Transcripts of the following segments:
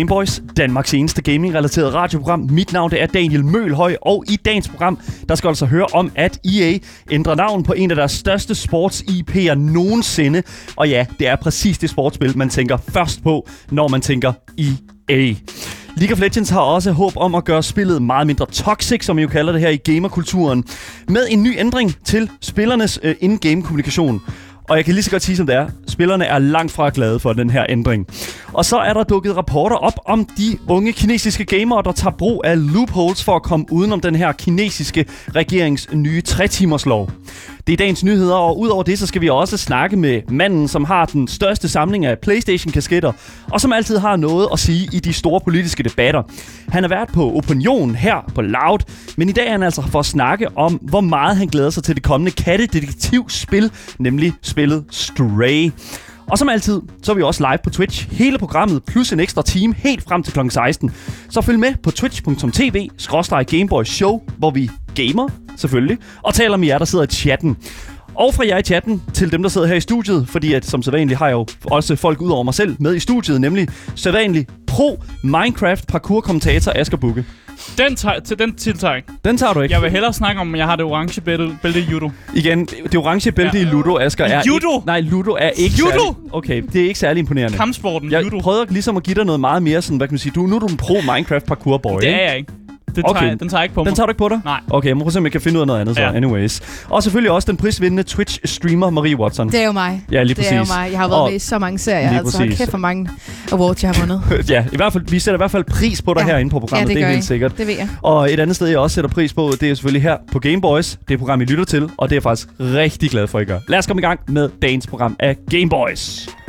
Gameboys, Danmarks eneste gaming-relateret radioprogram. Mit navn det er Daniel Mølhøj, og i dagens program, der skal altså høre om, at EA ændrer navn på en af deres største sports-IP'er nogensinde. Og ja, det er præcis det sportsspil, man tænker først på, når man tænker EA. League of Legends har også håb om at gøre spillet meget mindre toxic, som I jo kalder det her i gamerkulturen, med en ny ændring til spillernes øh, in-game kommunikation. Og jeg kan lige så godt sige, som det er. Spillerne er langt fra glade for den her ændring. Og så er der dukket rapporter op om de unge kinesiske gamere, der tager brug af loopholes for at komme udenom den her kinesiske regerings nye 3-timerslov. Det er dagens nyheder, og udover det, så skal vi også snakke med manden, som har den største samling af Playstation-kasketter, og som altid har noget at sige i de store politiske debatter. Han er været på Opinion her på Loud, men i dag er han altså for at snakke om, hvor meget han glæder sig til det kommende kattedetektivspil, nemlig spillet Stray. Og som altid, så er vi også live på Twitch. Hele programmet plus en ekstra time helt frem til kl. 16. Så følg med på twitch.tv Gameboy Show, hvor vi gamer, selvfølgelig, og taler med jer, der sidder i chatten. Og fra jer i chatten til dem, der sidder her i studiet, fordi at som sædvanligt har jeg jo også folk ud over mig selv med i studiet, nemlig sædvanligt pro Minecraft parkour kommentator Asger Bukke. Den, til den jeg ikke. Den tager du ikke. Jeg vil hellere snakke om, at jeg har det orange bælte, bælte i judo. Igen, det, orange bælte ja. i Ludo, Asger, er Judo? Ikke, nej, Ludo er ikke Judo? Særlig, okay, det er ikke særlig imponerende. Kampsporten, jeg judo. prøvede ligesom at give dig noget meget mere sådan, hvad kan man sige, du, nu er du en pro Minecraft parkour boy, Det er jeg ikke. Den, Okay. tager, jeg, den tager jeg ikke på Den mig. tager du ikke på dig? Nej. Okay, jeg må prøve at se, om jeg kan finde ud af noget andet så. Ja. Anyways. Og selvfølgelig også den prisvindende Twitch-streamer Marie Watson. Det er jo mig. Ja, lige Det er jo præcis. mig. Jeg har været Og- med i så mange serier. Lige Altså, præcis. kæft, hvor mange awards jeg har vundet. ja, i hvert fald, vi sætter i hvert fald pris på dig Ja. herinde på programmet, ja, det, det er helt I. sikkert. Det ved jeg. Og et andet sted, jeg også sætter pris på, det er selvfølgelig her på Game Boys. Det er et program, I lytter til, og det er jeg faktisk rigtig glad for, at I gør. Lad os komme i gang med dagens program af Game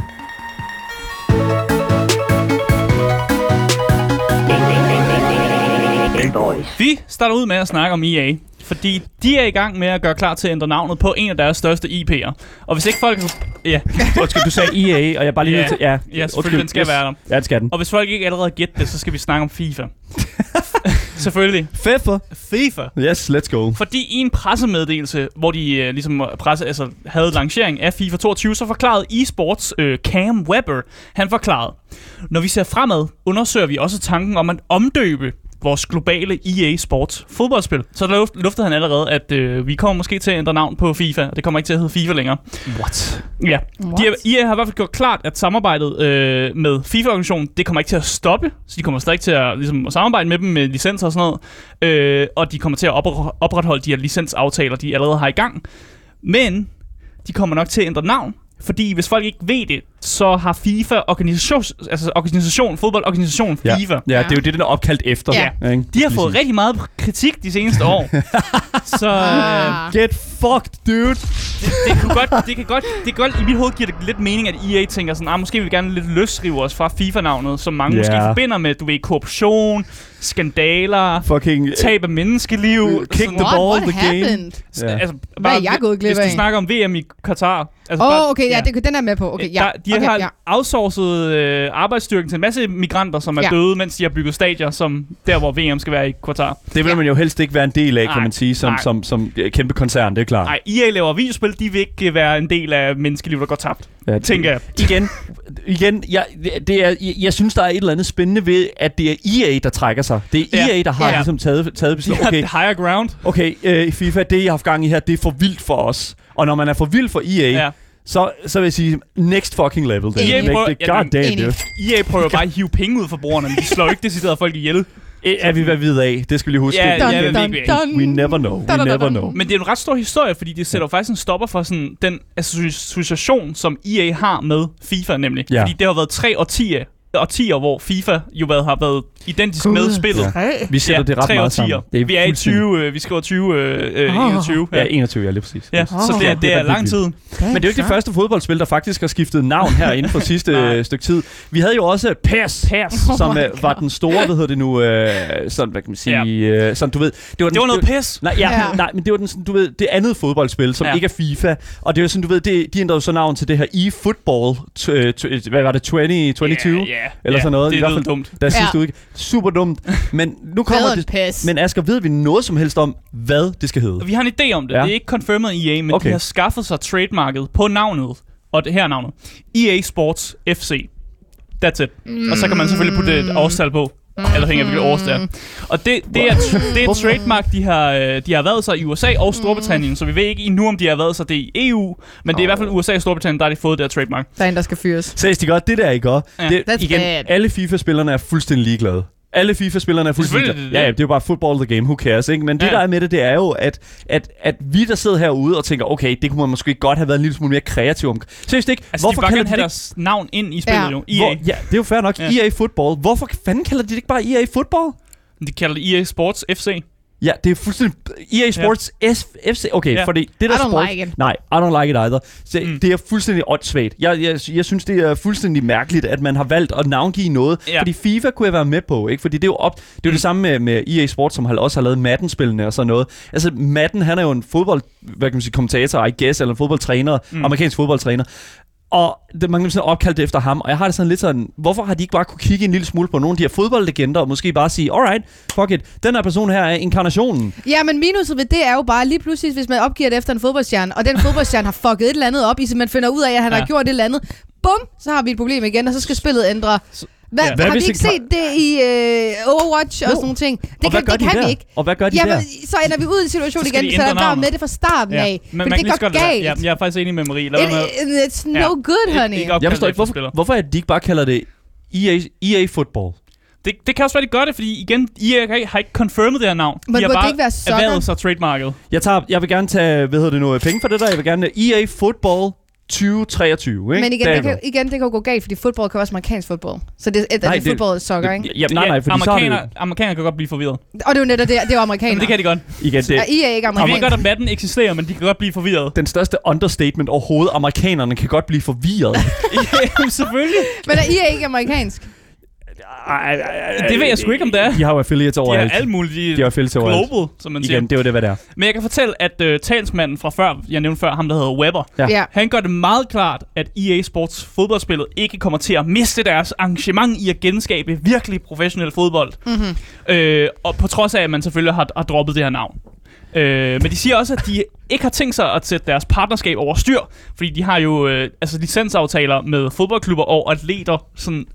Boys. Vi starter ud med at snakke om EA. Fordi de er i gang med at gøre klar til at ændre navnet på en af deres største IP'er. Og hvis ikke folk... Ja, Undskyld, du sagde EA, og jeg bare lige Ja. til... Ja, ja selvfølgelig, den skal være der. Ja, det skal den. Og hvis folk ikke allerede har gættet det, så skal vi snakke om FIFA. selvfølgelig. Fefer. FIFA. Yes, let's go. Fordi i en pressemeddelelse, hvor de øh, ligesom presse, altså, havde lancering af FIFA 22, så forklarede eSports øh, Cam Webber, han forklarede, når vi ser fremad, undersøger vi også tanken om at omdøbe vores globale EA Sports fodboldspil. Så der luft- luftede han allerede, at øh, vi kommer måske til at ændre navn på FIFA, og det kommer ikke til at hedde FIFA længere. What? Ja, What? de, har- EA har i hvert fald gjort klart, at samarbejdet øh, med FIFA-organisationen, det kommer ikke til at stoppe, så de kommer stadig til at, ligesom, at samarbejde med dem med licenser og sådan noget, øh, og de kommer til at opre- opretholde de her licensaftaler, de allerede har i gang. Men de kommer nok til at ændre navn, fordi hvis folk ikke ved det, så har FIFA organisation, altså organisation, fodboldorganisation Ja. FIFA, Ja, det er jo det, den er opkaldt efter. Ja. Ikke? de har fået rigtig meget kritik de seneste år. så øh, Ah. Get fucked, dude. det, det, kunne godt, det kan godt, det kan godt, i mit hoved giver det lidt mening, at EA tænker sådan, ah, måske vil vi gerne lidt løsrive os fra FIFA-navnet, som mange Ja. yeah. måske forbinder med, du ved, korruption, skandaler, Fucking... uh, tab af menneskeliv. Kick sådan- the ball, what the game. happened? Ja. Altså, Hvad er jeg gået glip Hvis af? du snakker om VM i Katar. Altså, Åh, bare- oh, okay, ja, det, den er med på. Okay, ja. der, de okay, har ja. outsourcet øh, arbejdsstyrken til en masse migranter, som er Ja. døde, mens de har bygget stadier, som der, hvor VM skal være i Qatar. Det vil man jo helst ikke være en del af, kan man sige, som, som, som øh, kæmpe koncern, det er klart. Nej, EA laver videospil, de vil ikke øh, være en del af menneskeliv, der går tabt. Ja, Tænker jeg. Igen, igen jeg, det er, jeg, jeg synes, der er et eller andet spændende ved, at det er EA, der trækker sig. Det er Ja. EA, der har Ja. ligesom taget, taget beslutning. Okay, higher ground. okay øh, i FIFA, det I har haft gang i her, det er for vildt for os. Og når man er for vild for EA, Ja. så, så vil jeg sige, next fucking level. Det, Enig. det, Prøv- det, ja, god damn, enig. dude. EA prøver bare at hive penge ud fra brugerne, men de slår ikke decideret folk ihjel. Er vi hvad vi ved af? Det skal vi lige huske. Ja, Dun, ja, dun, dun. We never know. We Dun, dun, dun, never dun. know. Men det er en ret stor historie, fordi det sætter jo faktisk en stopper for sådan den association, som EA har med FIFA nemlig. Ja. Fordi det har været tre årtier, årtier hvor FIFA jo været, har været identisk Gud. med spillet. Ja. Vi sætter det ret meget årtier. sammen. Det er vi er i fuldstændig- 20, øh, vi skriver 20, øh, øh, Åh. 21. Ja, 21, ja, lige præcis. Ja, så det er, det er lang tid. Men det er jo ikke det første fodboldspil, der faktisk har skiftet navn her inden for sidste øh, stykke tid. Vi havde jo også PES, Pers. Oh som øh, var den store, hvad hedder det nu, øh, sådan, hvad kan man sige, øh, sådan, du ved. Det var, den, Det var noget pis. Nej, ja, Ja. nej, men det var den, sådan, du ved, det andet fodboldspil, som Ja. ikke er FIFA. Og det er jo sådan, du ved, det, de ændrede jo så navn til det her eFootball, t- øh, t- hvad var det, 2022? Ja, ja, eller ja, sådan noget. det I er hvert lidt fald, dumt. Der sidste Ja. uge. Super dumt. Men nu kommer det... Men Asger, ved vi noget som helst om, hvad det skal hedde? Vi har en idé om det. Ja. Det er ikke confirmed i EA, men Okay. de har skaffet sig trademarket på navnet. Og det her er navnet. EA Sports FC. That's it. Og så kan man selvfølgelig putte et årstal på. Eller hænger hvilket års det er. Og det, det, er, det er et trademark, de har, øh, de har været sig i USA og Storbritannien, så vi ved ikke endnu, om de har været sig det i EU, men det er i hvert fald USA og Storbritannien, der har de fået det her trademark. Der er en, der skal fyres. Seriøst, de godt, det der, I gør. Ja. Det, That's igen, bad. alle FIFA-spillerne er fuldstændig ligeglade. Alle FIFA-spillerne er fuldstændig er det Ja, det. ja, det er jo bare football the game, who cares, ikke? Men det, Ja. der er med det, det er jo, at, at, at vi, der sidder herude og tænker, okay, det kunne man måske godt have været en lille smule mere kreativ om. Seriøst ikke? Altså, Hvorfor de bare kalder gerne have det deres navn ind i spillet Ja. jo. EA. Hvor, ja, det er jo fair nok. Ja. EA Football. Hvorfor fanden kalder de det ikke bare EA Football? De kalder det EA Sports FC. Ja, det er fuldstændig... EA Sports S FC... Okay, Ja. fordi det der I don't sports, like it. Nej, I don't like it either. Så mm. Det er fuldstændig åndssvagt. Jeg, jeg, jeg synes, det er fuldstændig mærkeligt, at man har valgt at navngive noget. Ja. Fordi FIFA kunne jeg være med på, ikke? Fordi det er jo, op, det, er jo mm. det samme med, med EA Sports, som har, også har lavet Madden-spillene og sådan noget. Altså, Madden, han er jo en fodbold... Hvad kan man sige? Kommentator, I guess, eller en fodboldtræner. Mm. Amerikansk fodboldtræner. Og det, man kan sådan opkaldt det efter ham, og jeg har det sådan lidt sådan, hvorfor har de ikke bare kunne kigge en lille smule på nogle af de her fodboldlegender, og måske bare sige, alright, fuck it, den her person her er inkarnationen. Ja, men minuset ved det er jo bare lige pludselig, hvis man opgiver det efter en fodboldstjerne, og den fodboldstjerne har fucket et eller andet op, i så man finder ud af, at han ja. Har gjort et eller andet. Bum, så har vi et problem igen, og så skal spillet ændre. Hvad, Ja. ja. Hvad har vi ikke set det i øh, Overwatch og Jo. sådan nogle ting? Det og hvad kan, gør det de kan der? vi ikke. Og hvad gør de Jamen, der? så ender vi ud i en situation Så igen, de så der er navnet. med det fra starten af. Men man det går galt. Ja, jeg er faktisk enig med Marie. Lad være med. It, it's no Ja. good, honey. ikke op- Jeg forstår ikke, hvorfor, hvorfor er de ikke bare kalder det EA, EA Football? Det, det kan også være, de gør det, fordi igen, EA har ikke- har ikke confirmed det her navn. Men de har burde det bare ikke være soccer? erhvervet sig trademarket. Jeg, tager, jeg vil gerne tage, hvad hedder det nu, penge for det der. Jeg vil gerne EA Football 2023, ikke? Men igen det, kan, igen, det kan jo gå galt, fordi fodbold kan også være amerikansk fodbold. Så det, det, Nej, det, det- fodbold er soccer, ikke? Ja, nej, nej, fordi så er det amerikaner, amerikaner kan godt blive forvirret. Og det er jo netop det, det er jo amerikanere. Men det kan de godt. igen, det, Er I er ikke ved amerikansk? godt, at Madden eksisterer, men de kan godt blive forvirret. den største understatement overhovedet. Amerikanerne kan godt blive forvirret. ja, selvfølgelig. Men er I er ikke amerikansk? Ej, ej, ej, Det ved jeg sgu ikke, om det er. De har jo affiliates De er overalt. alt muligt. De, De har affiliates overalt. global, som man siger. Igen, det jo det, hvad det er. Men jeg kan fortælle, at øh, talsmanden fra før, jeg nævnte før, ham der hedder Weber, Ja. Ja. han gør det meget klart, at EA Sports fodboldspillet ikke kommer til at miste deres engagement i at genskabe virkelig professionel fodbold. Mm-hmm. Øh, og på trods af, at man selvfølgelig har, har droppet det her navn. Øh, men de siger også, at de ikke har tænkt sig at sætte deres partnerskab over styr, fordi de har jo øh, altså licensaftaler med fodboldklubber og atleter, sådan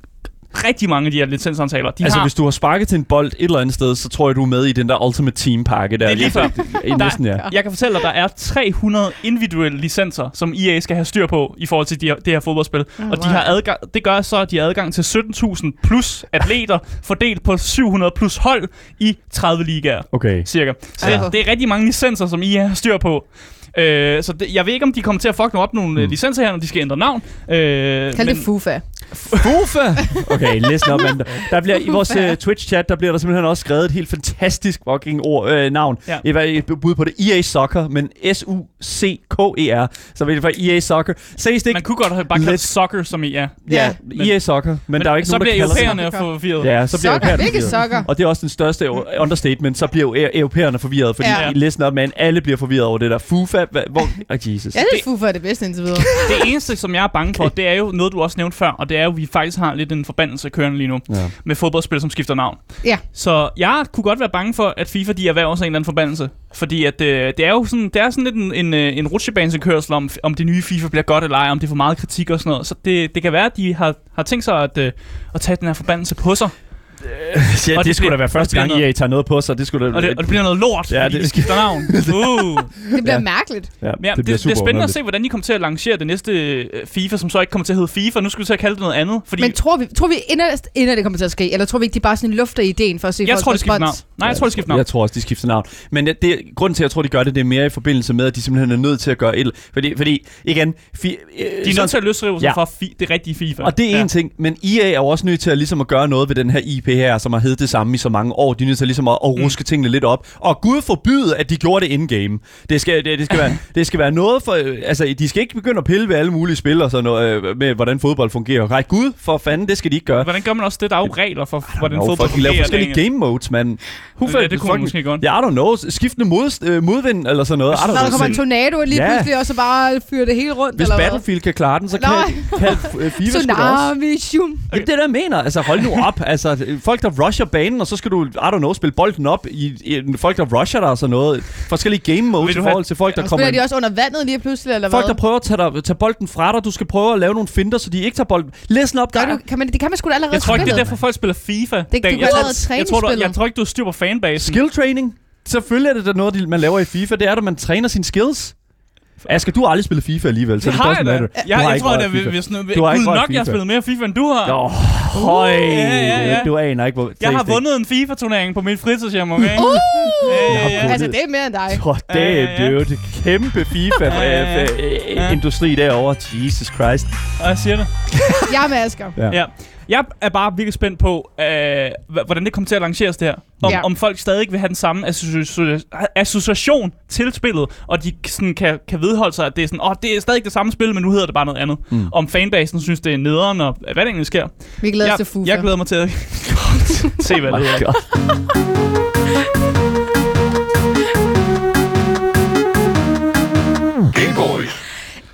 rigtig mange af de her licensaftaler. De altså, har, hvis du har sparket til en bold et eller andet sted, så tror jeg, du er med i den der Ultimate Team-pakke der. Det er lige før. I næsten, ja. Jeg kan fortælle dig, at der er 300 individuelle licenser, som EA skal have styr på i forhold til de her, det her fodboldspil. Oh, og de har adgang, det gør så, at de har adgang til 17.000 plus atleter, fordelt på 700 plus hold i 30 ligaer, Okay. cirka. Så det, det er rigtig mange licenser, som EA har styr på. Øh, så det, jeg ved ikke, om de kommer til at fuck op nogle Mm. mm. licenser her, når de skal ændre navn. Øh, Kald det FUFA. Fufa! Okay, listen op, man. Der bliver, I vores uh, Twitch-chat, der bliver der simpelthen også skrevet et helt fantastisk fucking ord, øh, navn. Ja. Et, et bud på det. EA Soccer, men S-U-C-K-E-R. Så vil det være EA Soccer. Det ikke? man kunne godt have bare kaldt Lidt- soccer, som i ja. Ja, men- EA Soccer. Men, men der er jo ikke så nogen, der bliver kalder det. europæerne forvirret. Ja, så bliver europæerne forvirret. sokker? Og det er også den største understatement, så bliver jo e- europæerne forvirret, fordi Ja. ja. listen op, man, alle bliver forvirret over det der. FUFA, hva, hvor... Oh, Jesus. Jeg synes, FUFA er det bedste indtil videre. Det eneste, som jeg er bange for, det er jo noget, du også nævnte før, og det er jo, at vi faktisk har lidt en forbandelse kørende lige nu Ja. med fodboldspil, som skifter navn. Ja. Så jeg kunne godt være bange for, at FIFA de erhverver sig en eller anden forbandelse. Fordi at, øh, det er jo sådan, det er sådan lidt en, en, øh, en rutsjebanekørsel om, om det nye FIFA bliver godt eller ej, om det får meget kritik og sådan noget. Så det, det kan være, at de har, har tænkt sig at, øh, at tage den her forbandelse på sig. Ja, Og det, det det skulle bliver- da være første det gang, bliver EA tager noget på sig. Det skulle da... Og det, og det bliver noget lort, Ja, det- det skifter navn. Uh. Det bliver Ja. mærkeligt. ja, Men ja, det, det, det er spændende at se, hvordan de kommer til at lancere det næste øh, FIFA, som så ikke kommer til at hedde FIFA. Nu skal vi til at kalde det noget andet. Fordi Men tror vi, tror vi inderst, inden det kommer til at ske? Eller tror vi ikke, de bare sådan lufter ideen for at se jeg tror, det skifter navn. Nej, jeg tror, det skifter navn. Jeg tror også, de skifter navn. Men det, det, grunden til, at jeg tror, de gør det, det er mere i forbindelse med, at de simpelthen er nødt til at gøre et... Fordi, fordi igen... Fi, øh, De er så- nødt til at løsrive sig Ja. fra fi, det rigtige FIFA. Og det er en ting, men EA er jo også nødt til at, ligesom at gøre noget ved den her IP, GDPR, som har heddet det samme i så mange år. De er nødt til ligesom at, at ruske mm. tingene lidt op. Og Gud forbyde, at de gjorde det in-game. Det skal, det, det, skal være, det skal være noget for... øh, Altså, de skal ikke begynde at pille ved alle mulige spil og sådan noget, øh, med, hvordan fodbold fungerer. Nej, Gud for fanden, det skal de ikke gøre. Hvordan gør man også det? Der er jo regler for, hvordan Nå, fodbold folk, de laver fungerer. forskellige game modes, mand. Who Ja, det kunne man måske godt. Ja, I don't know. Skiftende mod, øh, modvind eller sådan noget. Når der know. kommer en tornado lige Ja. pludselig, og så bare fyrer det hele rundt, Hvis eller hvad? Battlefield kan klare den, så kan, kan FIFA da også. Tsunami, shum. Det er det, der jeg mener. Altså, hold nu op. Altså, folk, der rusher banen, og så skal du, I don't know, spille bolden op i, i folk, der rusher dig og sådan noget. Forskellige game modes i du forhold til folk, der Og kommer spiller de også under vandet lige pludselig, eller Folk, der hvad? prøver at tage, dig, tage bolden fra dig. Du skal prøve at lave nogle finter, så de ikke tager bolden. Listen op, Gør der. du, kan man, det kan man sgu da allerede Jeg tror ikke, det er derfor, folk spiller FIFA. du Dan, kan jeg, allerede tror, træne jeg, tror, du, jeg tror ikke, du har styr på fanbasen. Skill training. Selvfølgelig er det da noget, man laver i FIFA. Det er, at man træner sine skills. Asger, du har aldrig spillet FIFA alligevel, så Det det, har doesn't jeg da. Jeg, jeg ikke tror, at FIFA. hvis nu... Du har ikke nok, jeg har FIFA. spillet mere FIFA, end du har. Nå, høj. ja, ja, ja. Du aner ikke, hvor... Jeg har vundet en FIFA-turnering på mit fritidshjem, okay? Uh! Ja, ja, ja. Altså, det er mere end dig. Ja, damn, ja, ja. dude. Kæmpe Ja, ja, ja. FIFA-industri derovre. Jesus Christ. Og jeg siger det. Jeg er med Asger. Ja. Ja. Jeg er bare virkelig spændt på, øh, hvordan det kommer til at lanceres det her. Om, Ja. om folk stadig vil have den samme associ- association til spillet, og de sådan kan, kan vedholde sig, at det er sådan, åh, det er stadig det samme spil, men nu hedder det bare noget andet. Mm. Om fanbasen synes, det er nederen, og hvad der egentlig sker. Vi glæder os jeg, til FUFA. jeg glæder mig til at se, hvad Oh det er.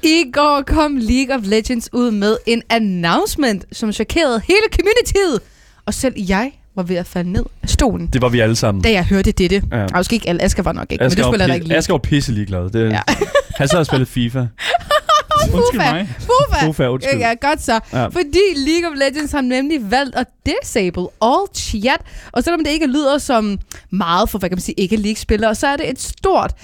I går kom League of Legends ud med en announcement, som chokerede hele communityet. Og selv jeg var ved at falde ned af stolen, Det var vi alle sammen. da jeg hørte dette. Ja. Ja. måske ikke alle. Asger var nok ikke, Asger men du spiller ikke League. Asger var pisse ligeglad. Det, Ja. Han sad og spillede FIFA. Undskyld mig. FUFA. FUFA, undskyld. Ja, godt så. Ja. Fordi League of Legends har nemlig valgt at disable all chat. Og selvom det ikke lyder som meget for, hvad kan man sige, ikke League-spillere, så er det et stort,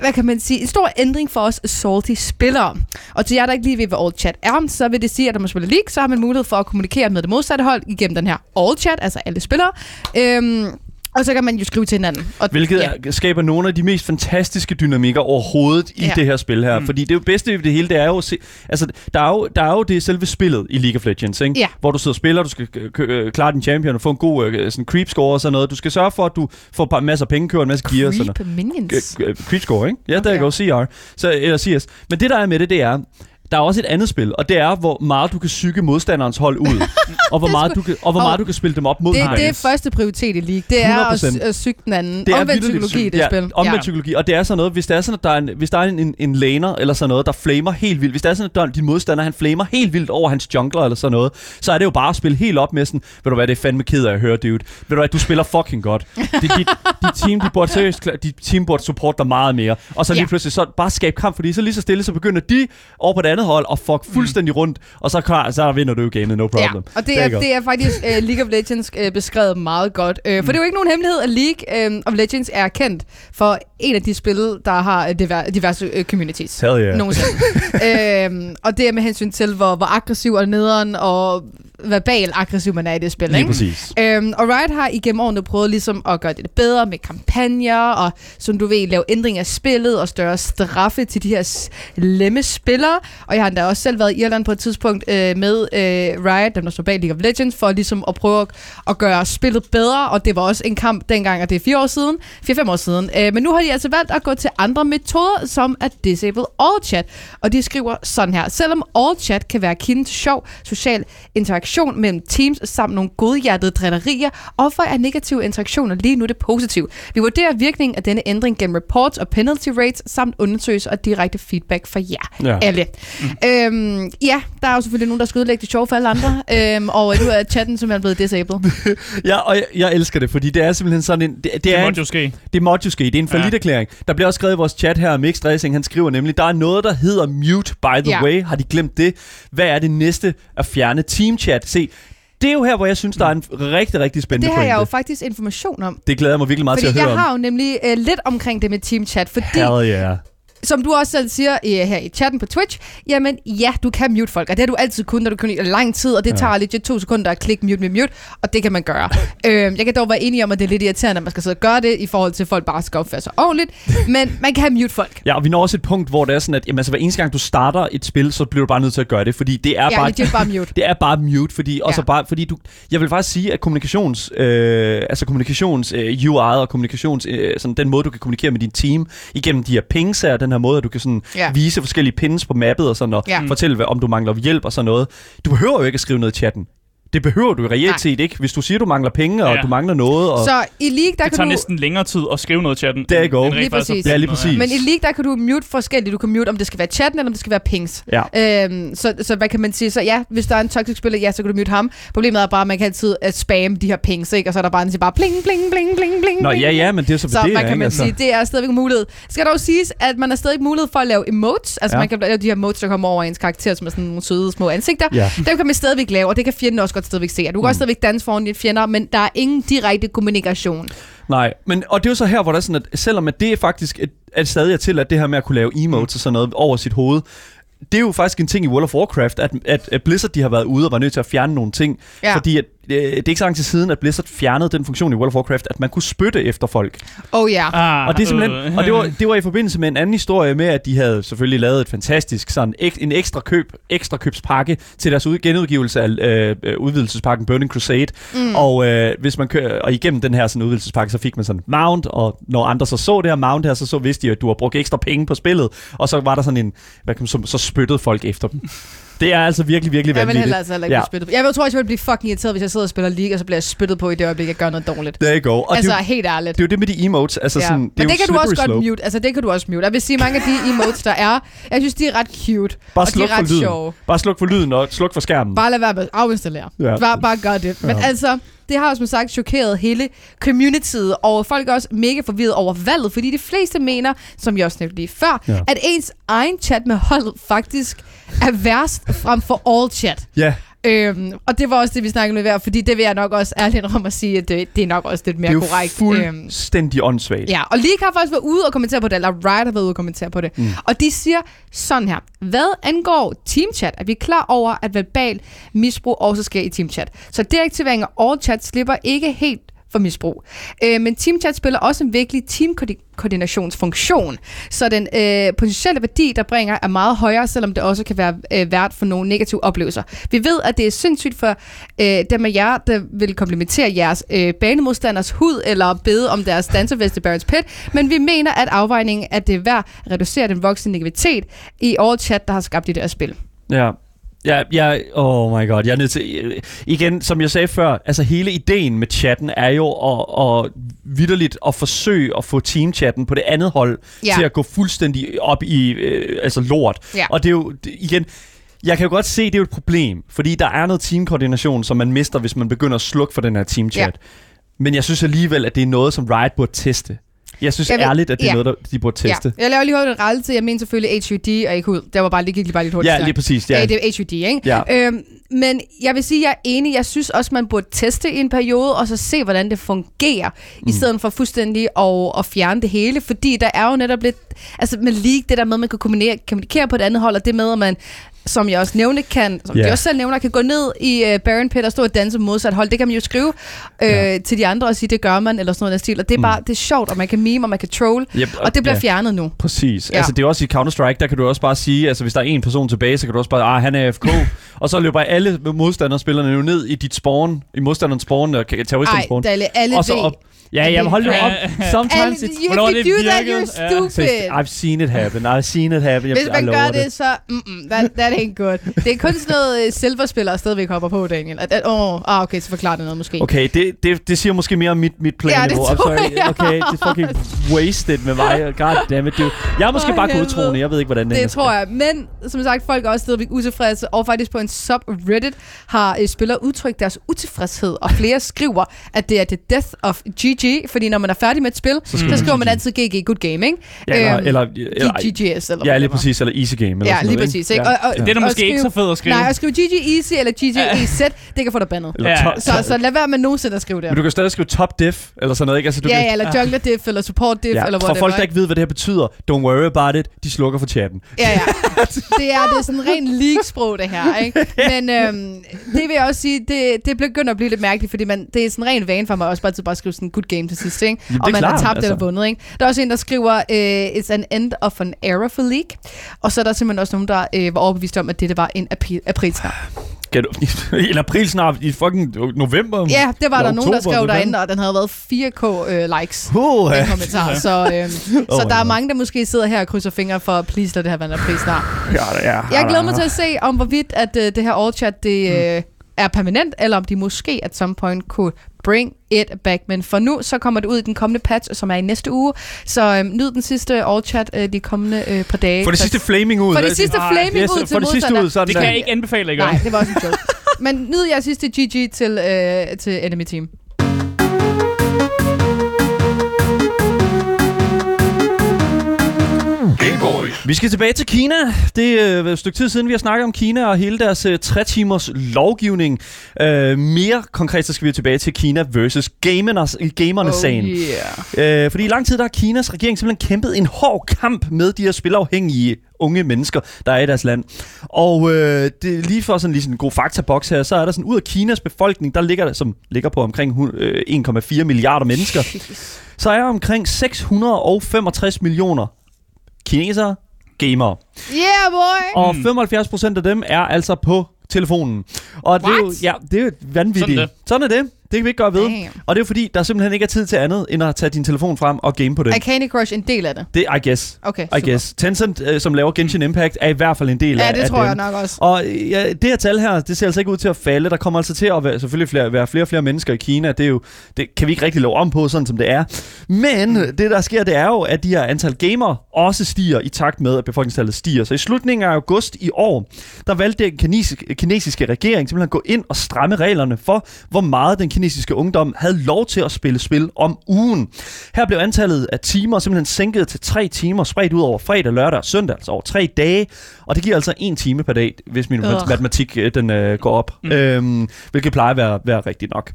hvad kan man sige, en stor ændring for os salty spillere. Og til jer, der ikke lige ved, hvad all chat er, så vil det sige, at når man spiller League, så har man mulighed for at kommunikere med det modsatte hold igennem den her all chat, altså alle spillere. Øhm, og så kan man jo skrive til hinanden. Og, Hvilket ja. skaber nogle af de mest fantastiske dynamikker overhovedet i Ja. det her spil her. Mm. Fordi det er jo bedste ved det hele, det er jo at se, altså, der er jo, der er jo det selve spillet i League of Legends, ikke? Ja. hvor du sidder og spiller, du skal øh, klare din champion og få en god øh, sådan creep score og sådan noget. Du skal sørge for, at du får bare masser af penge, kører en masse gear og sådan noget. Creep minions. Creep score, ikke? Ja, der Okay. går CR. Så, eller CS. Men det, der er med det, det er, der er også et andet spil, og det er, hvor meget du kan psyke modstanderens hold ud. og hvor meget, du kan, og hvor meget du kan spille dem op mod Det, det er hinanden. første prioritet i League. Det er at, 100%. at syge den anden. Det er Omvendt psykologi i det ja, spil. Omvendt Ja. psykologi. Og det er sådan noget, hvis der er sådan, at der er en, hvis der er en, en, en laner eller sådan noget, der flamer helt vildt. Hvis der er sådan, at der, din modstander, han flamer helt vildt over hans jungler eller sådan noget, så er det jo bare at spille helt op med sådan, ved du hvad, det er fandme ked af at høre, dude. Ved du hvad, du spiller fucking godt. Dit, dit, dit team, de burde seriøst, dit team burde supporte dig meget mere. Og så lige Ja. pludselig, så bare skabe kamp, fordi så lige så stille, så begynder de over på det andet hold og fuck fuldstændig rundt, og så, klar, så vinder du jo gamet, no problem. Ja, og det er, det er faktisk uh, League of Legends uh, beskrevet meget godt. Uh, for det er jo ikke nogen hemmelighed, at League uh, of Legends er kendt for en af de spil, der har uh, diver- diverse uh, communities. Hell yeah. Nogensinde. øhm, og det er med hensyn til, hvor, hvor aggressiv og nederen og verbal aggressiv man er i det spil. Lige ikke? præcis. Øhm, og Riot har igennem årene prøvet ligesom at gøre det bedre med kampagner, og som du ved, lave ændringer af spillet og større straffe til de her slemme spillere. Og jeg har endda også selv været i Irland på et tidspunkt øh, med øh, Riot, dem der står bag League of Legends, for ligesom at prøve at, at gøre spillet bedre. Og det var også en kamp dengang, og det er fire år siden, fire-fem år siden. Øh, men nu har de altså valgt at gå til andre metoder, som at disable all chat. Og de skriver sådan her. Selvom all chat kan være kilden til sjov, social interaktion mellem teams samt nogle godhjertede drillerier, offer er negative interaktioner lige nu det positive. Vi vurderer virkningen af denne ændring gennem reports og penalty rates samt undersøgelser og direkte feedback fra jer Ja. alle. Mm. Øhm, ja, der er jo selvfølgelig nogen, der skal udlægge det sjove for alle andre, øhm, og nu er chatten simpelthen blevet disabled. Ja, og jeg, jeg elsker det, fordi det er simpelthen sådan en... Det, det, Det er en, måtte jo ske. Det måtte jo ske. Det er en Ja. forlitterklæring. Der bliver også skrevet i vores chat her, Mix Racing, han skriver nemlig, der er noget, der hedder mute, by the Ja. way. Har de glemt det? Hvad er det næste at fjerne teamchat? Se, det er jo her, hvor jeg synes, der er en rigtig, rigtig spændende Det har jeg jo pointe. faktisk information om. Det glæder jeg mig virkelig meget Fordi til at høre jeg om. har jo nemlig øh, lidt omkring det med teamchat, fordi Hell yeah. Som du også selv siger øh, her i chatten på Twitch, jamen ja, du kan mute folk, og det har du altid kun, når du kan i lang tid, og det ja. tager legit to sekunder at klikke mute, mute, mute, og det kan man gøre. øh, jeg kan dog være enig om, at det er lidt irriterende, at man skal sidde og gøre det, i forhold til, at folk bare skal opføre sig ordentligt, men man kan mute folk. Ja, og vi når også et punkt, hvor det er sådan, at jamen, altså, hver eneste gang du starter et spil, så bliver du bare nødt til at gøre det, fordi det er Ja, bare... legit bare mute. Det er bare mute, fordi, også Ja. bare, fordi du... Jeg vil faktisk sige, at kommunikations... Øh, altså kommunikations øh, UI og kommunikations... Øh, sådan den måde, du kan kommunikere med din team igennem de her pings her, den her måde, at du kan sådan Ja. vise forskellige pins på mappet og sådan, og Ja. fortælle, hvad, om du mangler hjælp og sådan noget. Du behøver jo ikke at skrive noget i chatten. Det behøver du reelt Nej. set ikke. Hvis du siger, du mangler penge, og Ja. du mangler noget, og... Så i League, der Det kan tager du... næsten længere tid at skrive noget i chatten. End- go. end rent Lige faktisk at præcis. Ja, lige præcis. Men i League, der kan du mute forskelligt. Du kan mute, om det skal være chatten, eller om det skal være pings. Ja. Øhm, så, så hvad kan man sige? Så ja, hvis der er en toxic spiller, ja, så kan du mute ham. Problemet er bare, at man kan altid uh, spamme de her pings, ikke? Og så er der bare en, der bare bling, bling, bling, bling, bling. Nå, ja, ja, men det er så, Så det, man er, kan ikke? man altså. sige, det er stadigvæk mulighed. Skal dog siges, at man har stadig mulighed for at lave emotes. Altså Ja. man kan lave de her emotes, der kommer over ens karakter, som er sådan nogle søde små ansigter. Ja. Dem kan man stadigvæk lave, og det kan fjenden også godt stadigvæk se. Og Du kan også stadigvæk danse foran dine fjender, men der er ingen direkte kommunikation. Nej, men og det er jo så her, hvor der er sådan, at selvom at det er faktisk et, at stadig er til, at det her med at kunne lave emotes og sådan noget over sit hoved, det er jo faktisk en ting i World of Warcraft, at, at, at Blizzard de har været ude og var nødt til at fjerne nogle ting. Ja. Fordi at, det er ikke så lang tid siden, at Blizzard fjernede den funktion i World of Warcraft, at man kunne spytte efter folk. Oh ja. Ah, Og det er simpelthen, øh. og det var, det var i forbindelse med en anden historie med, at de havde selvfølgelig lavet et fantastisk sådan ek, en ekstra køb, ekstra købspakke til deres ud, genudgivelse af øh, øh, udvidelsespakken Burning Crusade. Mm. Og øh, hvis man kører, og igennem den her sådan udvidelsespakke, så fik man sådan mount, og når andre så så det her mount her, så så vidste de, at du har brugt ekstra penge på spillet, og så var der sådan en, hvad kan man, så, så spyttede folk efter dem. Det er altså virkelig, virkelig Jeg vil vanvittigt. heller altså heller ikke Ja. spyttet på. Jeg tror også, jeg vil blive fucking irriteret, hvis jeg sidder og spiller League, og så bliver jeg spyttet på i det øjeblik, jeg gør noget dårligt. You go. Og altså, det, er jo- helt ærligt. det er jo det med de emotes. Altså Ja. sådan, Men det, er det, kan du også slippery godt slope. mute. Altså, det kan du også mute. Jeg vil sige, mange af de emotes, der er, jeg synes, de er ret cute. Bare og de sluk er for ret lyden. sjove. Bare sluk for lyden og sluk for skærmen. Bare lad være med at afinstallere. Ja. Bare, bare gør det. Men Ja. altså, det har jo som sagt chokeret hele communityet, og folk er også mega forvirret over valget, fordi de fleste mener, som jeg også nævnte lige før, Ja. ja. at ens egen chat med holdet faktisk er værst frem for all chat. Ja, Øhm, og det var også det, vi snakkede med hver, fordi det vil jeg nok også ærligt om at sige, at det, det er nok også lidt mere det er korrekt. Øhm, fuldstændig åndssvagt. Ja, og League har faktisk været ude og kommentere på det, eller Riot har været ude og kommentere på det. Mm. Og de siger sådan her. Hvad angår teamchat, er vi klar over, at verbal misbrug også sker i teamchat. Så deaktivering af all chat slipper ikke helt for misbrug. Øh, men teamchat spiller også en vigtig teamkoordinationsfunktion, så den øh, potentielle værdi, der bringer, er meget højere, selvom det også kan være øh, værd for nogle negative oplevelser. Vi ved, at det er sindssygt for øh, dem af jer, der vil komplementere jeres øh, banemodstanders hud, eller bede om deres danservest i Barrett's Pit, men vi mener, at afvejningen er det værd at reducere den voksne negativitet i all chat, der har skabt i det der spil. Ja. Ja, ja, oh my god, jeg er nødt til... Igen, som jeg sagde før, altså hele ideen med chatten er jo at, at vidderligt at forsøge at få teamchatten på det andet hold Ja. til at gå fuldstændig op i øh, altså lort. Ja. Og det er jo, igen, jeg kan jo godt se, det er jo et problem, fordi der er noget teamkoordination, som man mister, hvis man begynder at slukke for den her teamchat. Ja. Men jeg synes alligevel, at det er noget, som Riot burde teste. Jeg synes Jeg vil- ærligt, at det er ja. noget, der, de burde teste. Ja. Jeg laver lige hurtigt en rettelse. Jeg mener selvfølgelig HUD og ikke hud. Det var bare lige, gik lige bare lidt hurtigt. Ja, lige præcis. Ja. Det er HUD, ikke? Ja. Øhm, men jeg vil sige, at jeg er enig. Jeg synes også, man burde teste i en periode, og så se, hvordan det fungerer, mm. i stedet for fuldstændig at, at fjerne det hele. Fordi der er jo netop lidt... Altså med League, det der med, at man kan kommunikere, kommunikere på et andet hold, og det med, at man som jeg også nævnte, kan, som yeah. de også selv nævner, kan gå ned i uh, Baron Pit og stå og danse modsat hold. Det kan man jo skrive øh, Ja. til de andre og sige, det gør man, eller sådan noget den stil. Og det er bare, det er sjovt, og man kan meme, og man kan troll, Yep, og det bliver ja. fjernet nu. Præcis. Ja. Altså, det er også i Counter-Strike, der kan du også bare sige, altså hvis der er en person tilbage, så kan du også bare, ah, han er AFK, og så løber alle modstanderspillerne jo ned i dit spawn, i modstanderens spawn, og terroristernes Ej, spawn. Dalle, alle Og så op. Ja, ja, men hold nu op. Sometimes it's... you, if det do that, you're stupid. I've seen it happen. I've seen it happen. Hvis man gør det. så... Mm-mm, that, that ain't good. Det er kun sådan noget uh, silverspillere stadigvæk hopper på, Daniel. At, at, oh, ah, okay, så forklarer det noget måske. Okay, det, det, det siger måske mere om mit, mit Ja, det play-niveau. Tror jeg Okay, det er fucking wasted med mig. God damn it, dude. Jeg er måske For bare godtroende. Jeg ved ikke, hvordan det Det hænger tror jeg. Men som sagt, folk er også stadigvæk utilfredse, og faktisk på en subreddit har uh, spillere udtrykt deres utilfredshed, og flere skriver, at det er the death of GG, fordi når man er færdig med et spil, så, skriver skriver man altid GG, good game, ikke? Ja, eller, Øhm, eller, eller, GGS, eller ja, lige præcis. Eller easy game. Eller Ja, lige præcis. Ikke? Ikke? Og, Det er da at måske ikke så fedt at skrive. Nej, at skrive GG Easy eller GG EZ, det kan få dig bandet. Ja. top, Så, så lad være med nogensinde at skrive det. Men du kan stadig skrive top diff, eller sådan noget, ikke? Altså, du Ja, kan, ja, eller jungle diff, eller support diff, ja, eller for whatever. folk, der ikke ved, hvad det her betyder, don't worry about it, de slukker for chatten. Ja, ja. Det er, det er sådan ren league-sprog, det her, ikke? Men øhm, det vil jeg også sige, det, det begynder at blive lidt mærkeligt, fordi man, det er sådan ren vane for mig også bare til bare at skrive sådan good game til sidst, ikke? Jamen, er og man klart, har tabt altså. eller vundet, ikke? Der er også en, der skriver, uh, it's an end of an era for league. Og så er der simpelthen også nogen, der uh, var overbevist om, at det var en april, aprilsnap. Kan du, en april snart i fucking november? Ja, det var der nogen, der oktober, skrev derinde, og den havde været 4k uh, likes. Uh, Den kommentar. Så, øhm, så Oh, der er mange, der måske sidder her og krydser fingre for, please lad det her være en april snart. ja, ja, Jeg glæder mig til at se, om hvorvidt at uh, det her all chat det, Mm. Er permanent, eller om de måske at some point kunne bring it back. Men for nu, så kommer det ud i den kommende patch, som er i næste uge. Så øhm, nyd den sidste all chat øh, de kommende øh, par dage. For det sidste flaming ud. for det sidste Nej, flaming yes, ud til for det sidste ud, så er Det kan jeg ikke anbefale, ikke? Nej, det var også en joke. Men nyd jeres sidste GG til, øh, til Enemy Team. Game Boys. Vi skal tilbage til Kina. Det er øh, et stykke tid siden, vi har snakket om Kina og hele deres øh, tre timers lovgivning. Øh, mere konkret, så skal vi tilbage til Kina versus gamers, gamerne-sagen. yeah. Øh, fordi i lang tid der har Kinas regering simpelthen kæmpet en hård kamp med de her spilafhængige unge mennesker, der er i deres land. Og øh, det er lige for sådan lige sådan en god faktaboks her, så er der sådan ud af Kinas befolkning, der ligger som ligger på omkring øh, 1,4 milliarder mennesker, så er omkring 665 millioner kinesere gamere. Yeah, boy! Og 75 procent af dem er altså på telefonen. Og det er jo, What? ja, det er jo vanvittigt. Sådan Sådan er det. Det kan vi ikke gøre ved. Damn. Og det er fordi, der simpelthen ikke er tid til andet, end at tage din telefon frem og game på den. Er Candy Crush en del af det? Det I guess. Okay, I super. guess. Tencent, øh, som laver Genshin Impact, er i hvert fald en del Ja, af det af tror dem. jeg nok også. Og ja, det her tal her, det ser altså ikke ud til at falde. Der kommer altså til at være, selvfølgelig flere, være flere og flere mennesker i Kina. Det, er jo, det kan vi ikke rigtig love om på, sådan som det er. Men det, der sker, det er jo, at de her antal gamere også stiger i takt med, at befolkningstallet stiger. Så i slutningen af august i år, der valgte den kinesiske, kinesiske regering simpelthen at gå ind og stramme reglerne for, hvor meget den kinesiske ungdom havde lov til at spille spil om ugen. Her blev antallet af timer simpelthen sænket til tre timer, spredt ud over fredag, lørdag og søndag, altså over tre dage. Og det giver altså en time per dag, hvis min Ugh. matematik øh, den, øh, går op. Mm. Øhm, hvilket plejer at være, være rigtigt nok.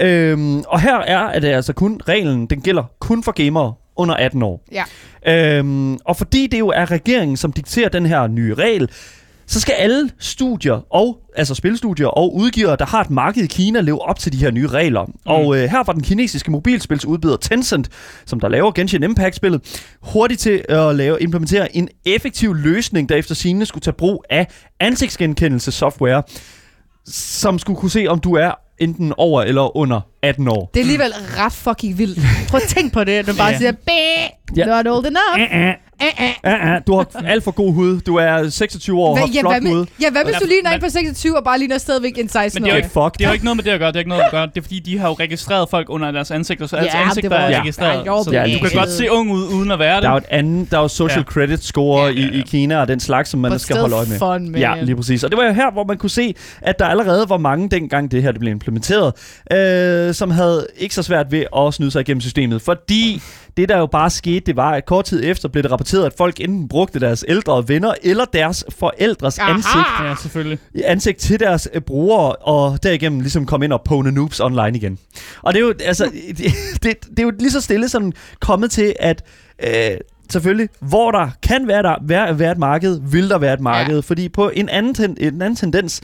Øhm, og her er at det altså kun reglen, den gælder kun for gamere under 18 år. Ja. Øhm, og fordi det jo er regeringen, som dikterer den her nye regel, så skal alle studier, og, altså spilstudier og udgivere, der har et marked i Kina, leve op til de her nye regler. Mm. Og øh, her var den kinesiske mobilspilsudbyder Tencent, som der laver Genshin Impact-spillet, hurtigt til at lave, implementere en effektiv løsning, der efter sigende skulle tage brug af ansigtsgenkendelse-software, som skulle kunne se, om du er enten over eller under 18 år. Det er alligevel ret fucking vildt. Prøv at tænk på det. Du bare Ja. siger, Bæh, Ja. not old enough. Uh-uh. Eh, eh. Uh-uh. Du har alt for god hud. Du er 26 år og Hvad, har ja, flot hvad, hud. med, ja, hvad hvis Ja, du ligner en på 26 og bare ligner stadigvæk en 16 Men det er jo ikke, Fuck. det har jo ikke noget med det at gøre. Det har ikke noget at gøre. Det er fordi, de har jo registreret folk under deres ansigter, så deres Ja, ansigter var er også- registreret. Ja, jo, så Ja, du kan godt se ung ud, uden at være det. Der er jo et andet, der er jo social Ja. credit score Ja, ja, I, i ja. Kina og den slags, som man But skal holde øje med. fun, man. Ja, lige præcis. Og det var jo her, hvor man kunne se, at der allerede var mange dengang det her det blev implementeret, øh, som havde ikke så svært ved at snyde sig igennem systemet. Fordi det, der jo bare skete, det var, at kort tid efter blev det rapporteret, at folk enten brugte deres ældre venner eller deres forældres Aha! ansigt, Ja, selvfølgelig. ansigt til deres øh, brugere, og derigennem ligesom kom ind og pone noobs online igen. Og det er jo, altså, det, det, det er jo lige så stille sådan kommet til, at øh, selvfølgelig, hvor der kan være, der, være, være et marked, vil der være et marked. Ja. Fordi på en anden, ten, en anden tendens,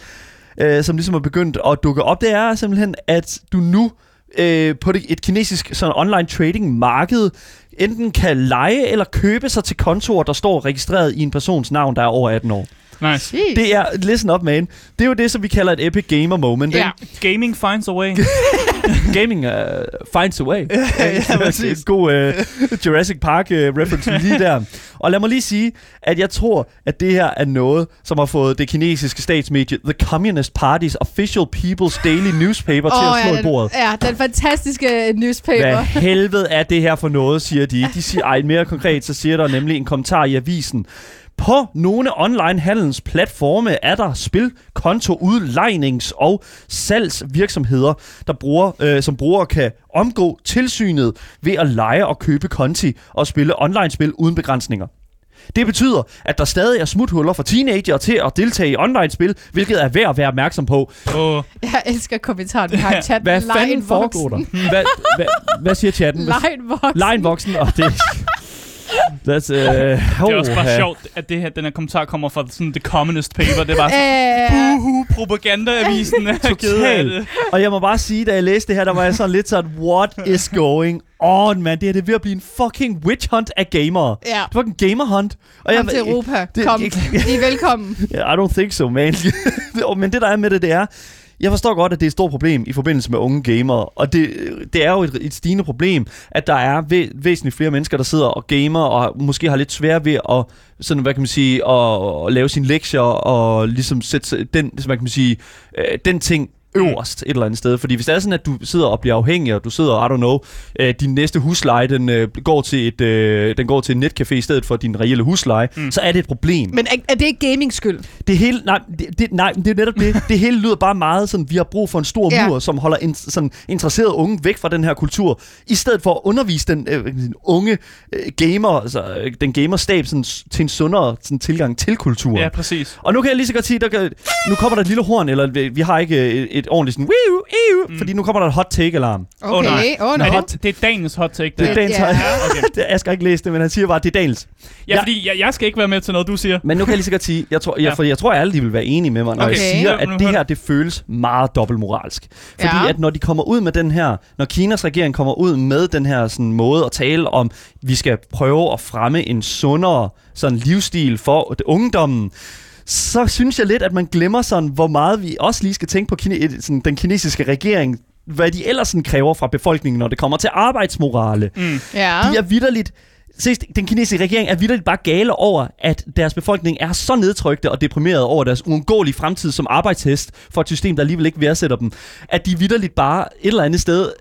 øh, som ligesom er begyndt at dukke op, det er simpelthen, at du nu øh, på det, et kinesisk sådan online trading marked enten kan lege eller købe sig til kontorer, der står registreret i en persons navn, der er over 18 år. Nice. Det er, listen up man, det er jo det, som vi kalder et epic gamer moment. Ja. ikke? Gaming finds a way. Gaming uh, finds a way. ja, præcis. En god uh, Jurassic Park uh, reference lige der. Og lad mig lige sige, at jeg tror, at det her er noget, som har fået det kinesiske statsmedie The Communist Party's Official People's Daily Newspaper til Åh, at slå ja, i bordet. den, ja, den fantastiske newspaper. Hvad helvede er det her for noget, siger de. De siger, ej, mere konkret, så siger der nemlig en kommentar i avisen. På nogle online handels platforme er der spilkonto udlejnings- og salgsvirksomheder, der bruger, øh, som brugere kan omgå tilsynet ved at lege og købe konti og spille online-spil uden begrænsninger. Det betyder, at der stadig er smuthuller for teenager til at deltage i online-spil, hvilket er værd at være opmærksom på. Åh, Jeg elsker kommentaren, vi har i chatten. Hvad fanden foregår der? voksen. Hvad, hvad, hvad siger chatten? Lejen voksen. Lejen voksen, og det... That's, uh, det er også bare sjovt, at det her, den her kommentar kommer fra sådan The Communist Paper. Det er bare sådan, Øh, uhu, propagandaavisen er Totalt. Og jeg må bare sige, da jeg læste det her, der var jeg sådan lidt sådan, what is going on, man? Det er det ved at blive en fucking witch hunt af gamere. ja. Det var en gamer hunt. Og Kom til Europa. det- Kom. I er velkommen. Yeah, I don't think so, man. Men det, der er med det, det er, jeg forstår godt, at det er et stort problem i forbindelse med unge gamere, og det, det er jo et, et stigende problem, at der er væ- væsentligt flere mennesker, der sidder og gamer, og måske har lidt svært ved at, sådan, hvad kan man sige, at, at lave sine lektier, og ligesom sætte den, hvad kan man sige, øh, den ting øverst et eller andet sted. Fordi hvis det er sådan, at du sidder og bliver afhængig, og du sidder, I don't know, øh, din næste husleje, den, øh, går til et, øh, den går til en netcafé i stedet for din reelle husleje, mm. så er det et problem. Men er, er det ikke gaming skyld? Det hele, nej, det, det, nej, det er netop det. Det hele lyder bare meget sådan, vi har brug for en stor Ja. mur, som holder en, sådan, interesserede unge væk fra den her kultur, i stedet for at undervise den, øh, den unge øh, gamer, altså øh, den gamerstab sådan, til en sundere sådan, tilgang til kulturen. Ja, præcis. Og nu kan jeg lige så godt sige, der kan, nu kommer der et lille horn, eller vi, vi har ikke et, et ordentligt sådan, wiu, iu, mm. fordi nu kommer der et hot take-alarm. Nej. Okay, åh oh, Er nej. det, det er dagens hot take, Det er der. Daniels ja. hot Okay. det, Jeg skal ikke læse det, men han siger bare, at det er Daniels. Ja, Ja. fordi jeg, jeg skal ikke være med til noget, du siger. Men nu kan jeg lige så godt sige, jeg tror, jeg, Ja. for jeg tror, at alle de vil være enige med mig, når Okay. jeg siger, at det her, det føles meget dobbeltmoralsk. Fordi Ja. at når de kommer ud med den her, når Kinas regering kommer ud med den her sådan, måde at tale om, vi skal prøve at fremme en sundere sådan, livsstil for ungdommen, så synes jeg lidt, at man glemmer sådan, hvor meget vi også lige skal tænke på kine, sådan, den kinesiske regering, hvad de ellers sådan kræver fra befolkningen, når det kommer til arbejdsmorale. Mm. Ja. De er vidderligt Ses, den kinesiske regering er vidderligt bare gale over, at deres befolkning er så nedtrykte og deprimeret over deres uundgåelige fremtid som arbejdshest for et system, der alligevel ikke værdsætter dem. At de vidderligt bare et eller andet sted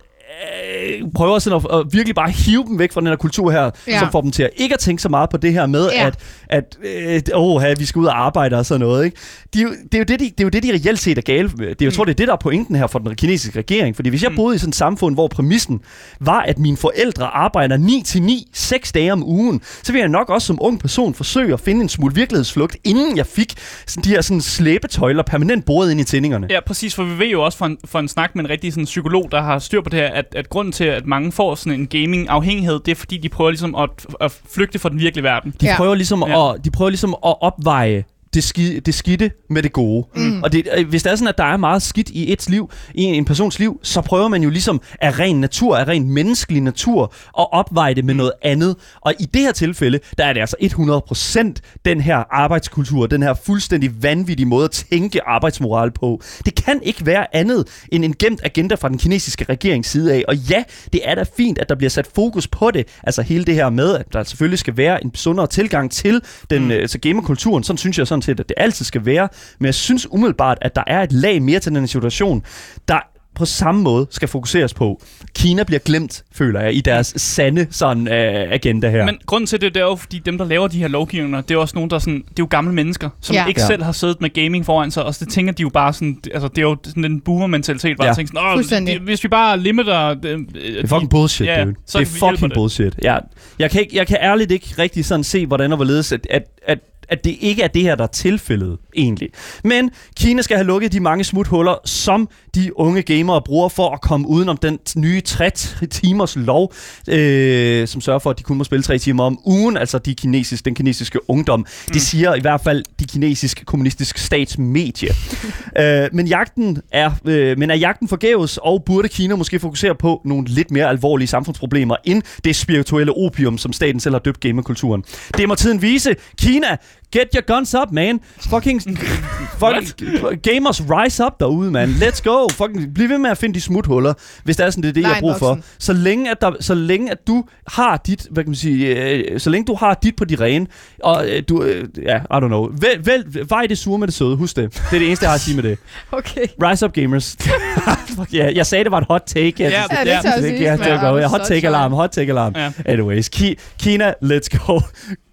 øh, prøver sådan at, at virkelig bare hive dem væk fra den her kultur her, Ja. som får dem til at ikke at tænke så meget på det her med, Ja. at, at øh, åh, ja, vi skal ud og arbejde og sådan noget. Ikke? De, er det, er jo det, de, det er jo det, de reelt set er gale med. Det, er- jeg tror, det er det, der er pointen her for den kinesiske regering. Fordi hvis jeg Mm. boede i sådan et samfund, hvor præmissen var, at mine forældre arbejder 9 til 9, 6 dage om ugen, så vil jeg nok også som ung person forsøge at finde en smule virkelighedsflugt, inden jeg fik sådan de her sådan slæbetøjler permanent boret ind i tændingerne. Ja, præcis, for vi ved jo også fra en, fra en snak med en rigtig sådan, psykolog, der har styr på det her, at, at grunden til, at mange får sådan en gaming-afhængighed, det er fordi, de prøver ligesom at, at flygte fra den virkelige verden. De Ja. prøver ligesom Ja. at, de prøver ligesom at opveje det, skide, det skidte med det gode. Mm. Og det, øh, hvis det er sådan, at der er meget skidt i et liv, i en persons liv, så prøver man jo ligesom af ren natur, af ren menneskelig natur, at opveje det med noget andet. Og i det her tilfælde, der er det altså 100% den her arbejdskultur, den her fuldstændig vanvittige måde at tænke arbejdsmoral på. Det kan ikke være andet end en gemt agenda fra den kinesiske regerings side af. Og ja, det er da fint, at der bliver sat fokus på det. Altså hele det her med, at der selvfølgelig skal være en sundere tilgang til den mm. altså gamerkulturen. Sådan synes jeg sådan set, at det altid skal være. Men jeg synes umiddelbart, at der er et lag mere til den situation, der på samme måde skal fokuseres på. Kina bliver glemt, føler jeg, i deres sande sådan, øh, agenda her. Men grunden til det, det er jo, fordi dem, der laver de her lovgivninger, det er også nogen, der er sådan, det er jo gamle mennesker, som Ja. ikke Ja. selv har siddet med gaming foran sig, og så det tænker de jo bare sådan, altså det er jo sådan en boomer-mentalitet, hvor Ja. tænker sådan, det, hvis vi bare limiter... Det, Det er fucking bullshit, Ja, dude. så Det er fucking det. bullshit. Ja, jeg, kan ikke, jeg kan ærligt ikke rigtig sådan se, hvordan og hvorledes, at, at, at, at det ikke er det her, der er tilfældet, egentlig. Men Kina skal have lukket de mange smuthuller, som de unge gamere bruger for at komme udenom den nye 60 timers lov, øh, som sørger for, at de kun må spille 3 timer om ugen, altså de kinesiske, den kinesiske ungdom. Mm. Det siger i hvert fald de kinesiske kommunistiske statsmedie. øh, men, jagten er, øh, men er jagten forgæves, og burde Kina måske fokusere på nogle lidt mere alvorlige samfundsproblemer end det spirituelle opium, som staten selv har døbt gamerkulturen. Det må tiden vise. Kina, get your guns up, man. Fucking, fucking gamers rise up derude, man. Let's go. Fucking, bliv ved med at finde de smuthuller, hvis det er sådan, det er det, jeg har brug for. Så længe, at der, så længe at du har dit, hvad kan man sige, øh, så længe du har dit på de rene, og øh, du, øh, ja, I don't know, vælg, vælg, vej det sure med det søde, husk det. Det er det eneste, jeg har at sige med det. Okay. Rise up gamers. Fuck, ja, jeg sagde, det var et hot take. Ja, Ja, det Ja, tager det, sidst, ja, det men var godt. Ja, I'm hot so take alarm, sorry. hot take alarm. Ja. Anyways, Ki- Kina, let's go.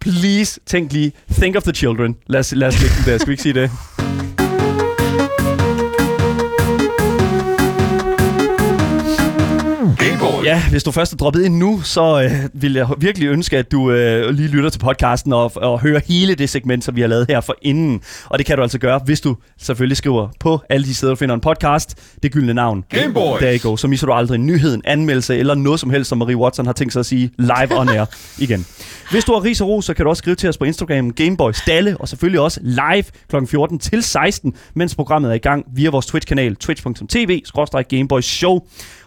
Please, tænk lige, think of the children. Lad os, lad os lægge den der, skal vi ikke sige det? Boys. Ja, hvis du først er droppet ind nu, så øh, vil jeg virkelig ønske, at du øh, lige lytter til podcasten og, og hører hele det segment, som vi har lavet her for inden. Og det kan du altså gøre, hvis du selvfølgelig skriver på alle de steder, du finder en podcast. Det gyldne navn. Gameboys. Der go. Så misser du aldrig en nyhed, en anmeldelse eller noget som helst, som Marie Watson har tænkt sig at sige live on air igen. Hvis du har ris og ros, så kan du også skrive til os på Instagram, Gameboys Dalle, og selvfølgelig også live kl. 14 til 16, mens programmet er i gang via vores Twitch-kanal, twitch.tv, Show.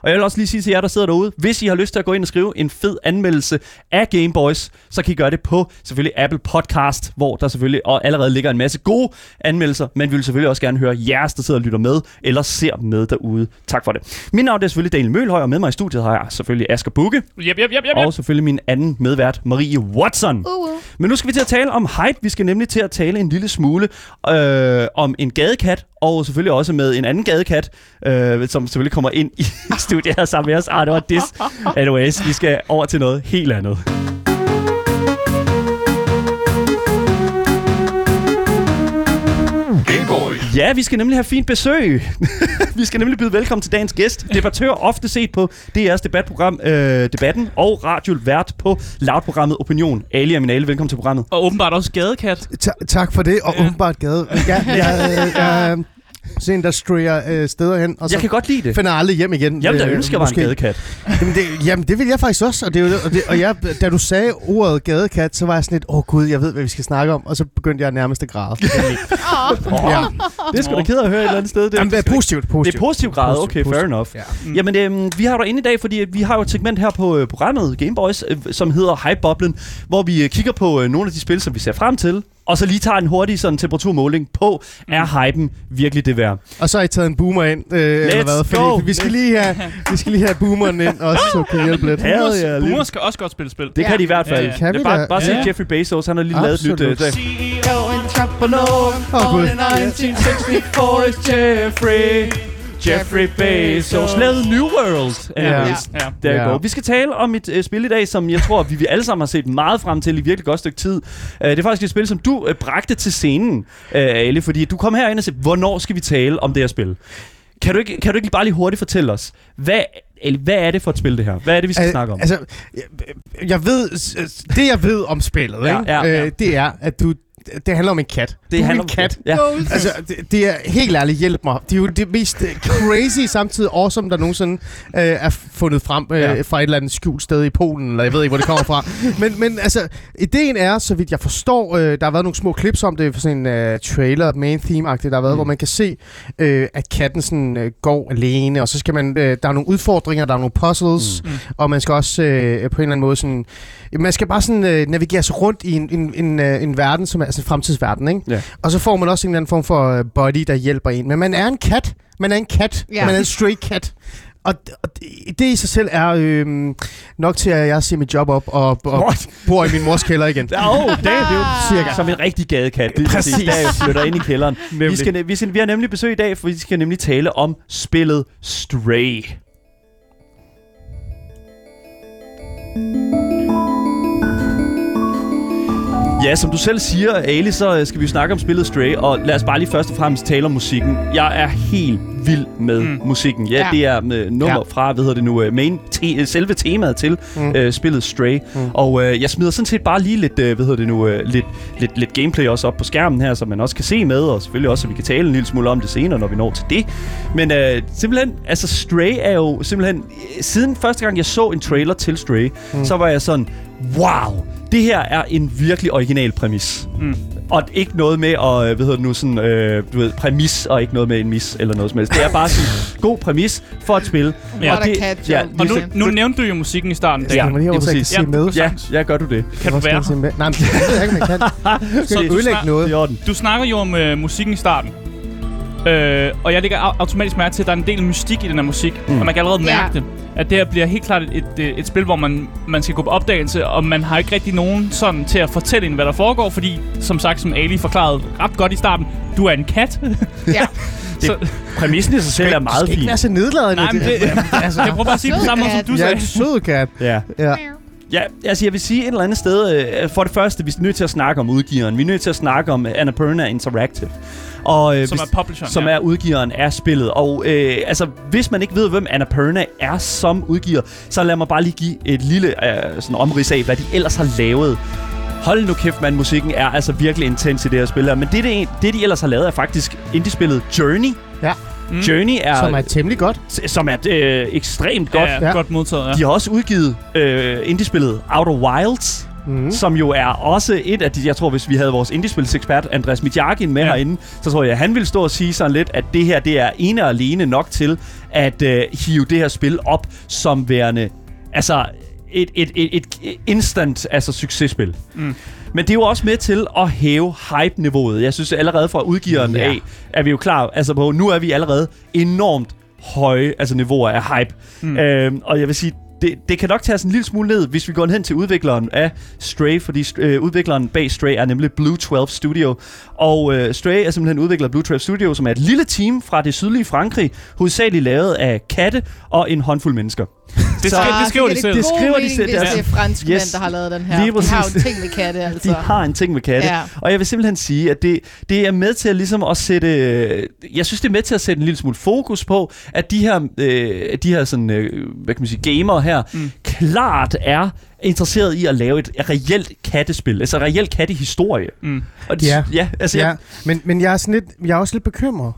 Og jeg vil også lige sige til jer, der sidder derude, hvis I har lyst til at gå ind og skrive en fed anmeldelse af Gameboys, så kan I gøre det på selvfølgelig Apple Podcast, hvor der selvfølgelig og allerede ligger en masse gode anmeldelser, men vi vil selvfølgelig også gerne høre jeres, der sidder og lytter med, eller ser med derude. Tak for det. Mit navn er selvfølgelig Daniel Mølhøj, og med mig i studiet har jeg selvfølgelig Asger Bukke, Yep, yep, yep, yep, yep. og selvfølgelig min anden medvært, Marie Watson. Uh, uh. Men nu skal vi til at tale om hype. Vi skal nemlig til at tale en lille smule øh, om en gadekat, og selvfølgelig også med en anden gadekat, øh, som selvfølgelig kommer ind i studiet her sammen med os. Ah, det var dis. Anyways, vi skal over til noget helt andet. Ja, vi skal nemlig have fint besøg. vi skal nemlig byde velkommen til dagens gæst. Debattør ofte set på DR's debatprogram øh, Debatten og radiovært på Loud-programmet Opinion. Ali Aminale, velkommen til programmet. Og åbenbart også gadekat. Ta- tak for det, og Ja. ja. åbenbart gade. Jeg, jeg, jeg, jeg, sådan en, der stryger øh, steder hen, og så Jeg kan godt lide det. finder aldrig hjem igen. Jeg ville da Øh, ønske, jeg var en gadekat. Jamen det, jamen, det vil jeg faktisk også, og, det, og, det, og jeg, da du sagde ordet gadekat, så var jeg sådan lidt, åh oh, gud, jeg ved, hvad vi skal snakke om, og så begyndte jeg nærmest at græde. Åh. ja. Det er sgu da ked at høre et eller andet sted. Det, Jamen, det er positivt, positivt. Det er positiv grad, okay, Positivt, fair enough. Ja. Mm. Jamen, øhm, vi har dig inde i dag, fordi vi har jo et segment her på øh, programmet Gameboys, øh, som hedder Hype-boblen, hvor vi øh, kigger på øh, nogle af de spil, som vi ser frem til, og så lige tager en hurtig sådan, temperaturmåling på, mm. er hypen virkelig det værd? Og så har I taget en boomer ind, øh, eller hvad? Fordi go! vi skal lige have, vi skal lige have boomeren ind også, så kan hjælpe lidt. Boomers, lige- boomer skal også godt spille spil. Det kan Ja. de i hvert fald. Ja, ja. Kan bare, da? bare se Ja. Jeffrey Bezos, han har lige lavet et nyt... Øh, Absolut. der. Åh, Gud. 1964 is Jeffrey. Jeffrey Bezos lavede New World. Anyways, Ja. Der Ja. går. Vi skal tale om et øh, spil i dag, som jeg tror, vi, vi alle sammen har set meget frem til i virkelig godt stykke tid. Øh, det er faktisk et spil, som du øh, bragte til scenen, øh, Ali, fordi du kom herind og sagde, hvornår skal vi tale om det her spil? Kan du ikke, kan du ikke bare lige hurtigt fortælle os, hvad, Ali, hvad er det for et spil, det her? Hvad er det, vi skal Al- snakke om? Altså, jeg, jeg ved, det jeg ved om spillet, Ja, ikke? ja, ja. Øh, det er, at du, det handler om en kat. det du er handler en kat. Ja. Altså, det, det er helt ærligt, hjælp mig. Det er jo det mest crazy, samtidig awesome, der nogensinde øh, er fundet frem øh, Ja. fra et eller andet skjult sted i Polen, eller jeg ved ikke, hvor det kommer fra. men, men altså, ideen er, så vidt jeg forstår, øh, der har været nogle små clips om det, for sådan en øh, trailer, main theme-agtigt, der har været, Mm. mm. hvor man kan se, øh, at katten sådan, øh, går alene, og så skal man, øh, der er nogle udfordringer, der er nogle puzzles, Mm. mm. og man skal også øh, på en eller anden måde sådan, man skal bare sådan øh, navigere sig rundt i en, en, en, øh, en verden, som er altså en fremtidsverden, ikke? Ja. Og så får man også en eller anden form for øh, body, der hjælper en. Men man er en kat. Man er en kat. Ja. Man er en stray cat. Og, det, det i sig selv er øh, nok til, at jeg siger mit job op og, og What? bor i min mors kælder igen. Åh, oh, det er det er jo Cirka. som en rigtig gadekat. Det er præcis. Præcis. Der jeg flytter ind i kælderen. Vi, skal, vi, skal, vi har nemlig besøg i dag, for vi skal nemlig tale om spillet Stray. Ja, som du selv siger, Ali, så øh, skal vi snakke om spillet Stray, og lad os bare lige først og fremmest tale om musikken. Jeg er helt vild med mm. musikken. Ja, Ja. det er med nummer ja. Fra, hvad hedder det nu, øh, main te- selve temaet til mm. øh, spillet Stray. Mm. Og øh, jeg smider sådan set bare lige lidt, øh, hvad hedder det nu, øh, lidt, lidt, lidt gameplay også op på skærmen her, så man også kan se med, og selvfølgelig også, så vi kan tale en lille smule om det senere, når vi når til det. Men øh, simpelthen, altså Stray er jo simpelthen, øh, siden første gang jeg så en trailer til Stray, mm. så var jeg sådan, wow, det her er en virkelig original præmis. Mm. Og ikke noget med at, øh, hvad hedder det nu, sådan, øh, du ved, præmis, og ikke noget med en mis eller noget som helst. Det er bare sådan en god præmis for et spil. Ja. Og det, Cat ja. Og nu, nu nævnte du jo musikken i starten. Ja, men lige så præcis. se Ja, med. ja, ja, gør du det. Kan du Også være. Nej, men det ved jeg ikke, man kan. Så Skal du ødelægge noget. Du snakker jo om øh, musikken i starten. Øh, og jeg lægger au- automatisk mærke til, at der er en del mystik i den her musik. Mm. Og man kan allerede Ja. mærke det. At det her bliver helt klart et, et, et spil, hvor man, man skal gå på opdagelse, og man har ikke rigtig nogen sådan til at fortælle en, hvad der foregår, fordi, som sagt, som Ali forklarede ret godt i starten, du er en kat. Ja. så, Præmissen i sig selv er meget Du skal ikke fin. være så nedladende. nej, men det, altså, jeg prøver bare at sige det på samme måde, som du jeg er sagde. en sød kat. Ja. Ja. Ja, altså jeg vil sige et eller andet sted, øh, for det første, vi er nødt til at snakke om udgiveren. Vi er nødt til at snakke om øh, Annapurna Interactive. Og, øh, Som hvis- er publisheren, Som ja. er udgiveren af spillet. Og øh, altså, hvis man ikke ved, hvem Annapurna er som udgiver, så lad mig bare lige give et lille øh, sådan omrids af, hvad de ellers har lavet. Hold nu kæft, man. Musikken er altså virkelig intens i det her spil. her. Men det, det, det, de ellers har lavet, er faktisk indie-spillet Journey. Ja, Mm. Journey er, som er temmelig godt. som er øh, ekstremt godt. Ja, ja, godt modtaget, ja. De har også udgivet øh, indie-spillet Outer Wilds, Mm. som jo er også et af de... Jeg tror, hvis vi havde vores indie-spilsekspert, Andreas Mitjakin, med ja. herinde, så tror jeg, at han ville stå og sige sådan lidt, at det her, det er ene og alene nok til at øh, hive det her spil op som værende... Altså, et, et, et, et instant altså successpil. Mm. Men det er jo også med til at hæve hype-niveauet. Jeg synes allerede fra udgiveren Ja. af, er vi jo klar, altså på, nu er vi allerede enormt høje altså niveauer af hype. Mm. Øhm, og jeg vil sige, det, det kan nok tage sådan en lille smule ned, hvis vi går hen til udvikleren af Stray, fordi øh, udvikleren bag Stray er nemlig Blue 12 Studio. Og øh, Stray er simpelthen udvikler Blue 12 Studio, som er et lille team fra det sydlige Frankrig, hovedsageligt lavet af katte og en håndfuld mennesker. Det, Så- skri- Ah, det skriver de giver selv. Det skriver de selv, Hvis ja. det er franskmænd, Yes. der har lavet den her. Lige De har en ting med katte, altså. De har en ting med katte. Ja. Og jeg vil simpelthen sige, at det, det er med til at, ligesom at sætte... Jeg synes, det er med til at sætte en lille smule fokus på, at de her, øh, de her sådan, øh, hvad kan man sige, gamere her, Mm. klart er interesseret i at lave et reelt kattespil. Altså reelt kattehistorie. Mm. Og det, Ja. ja altså, Ja, ja. men, men jeg er, sådan lidt, jeg er også lidt bekymret.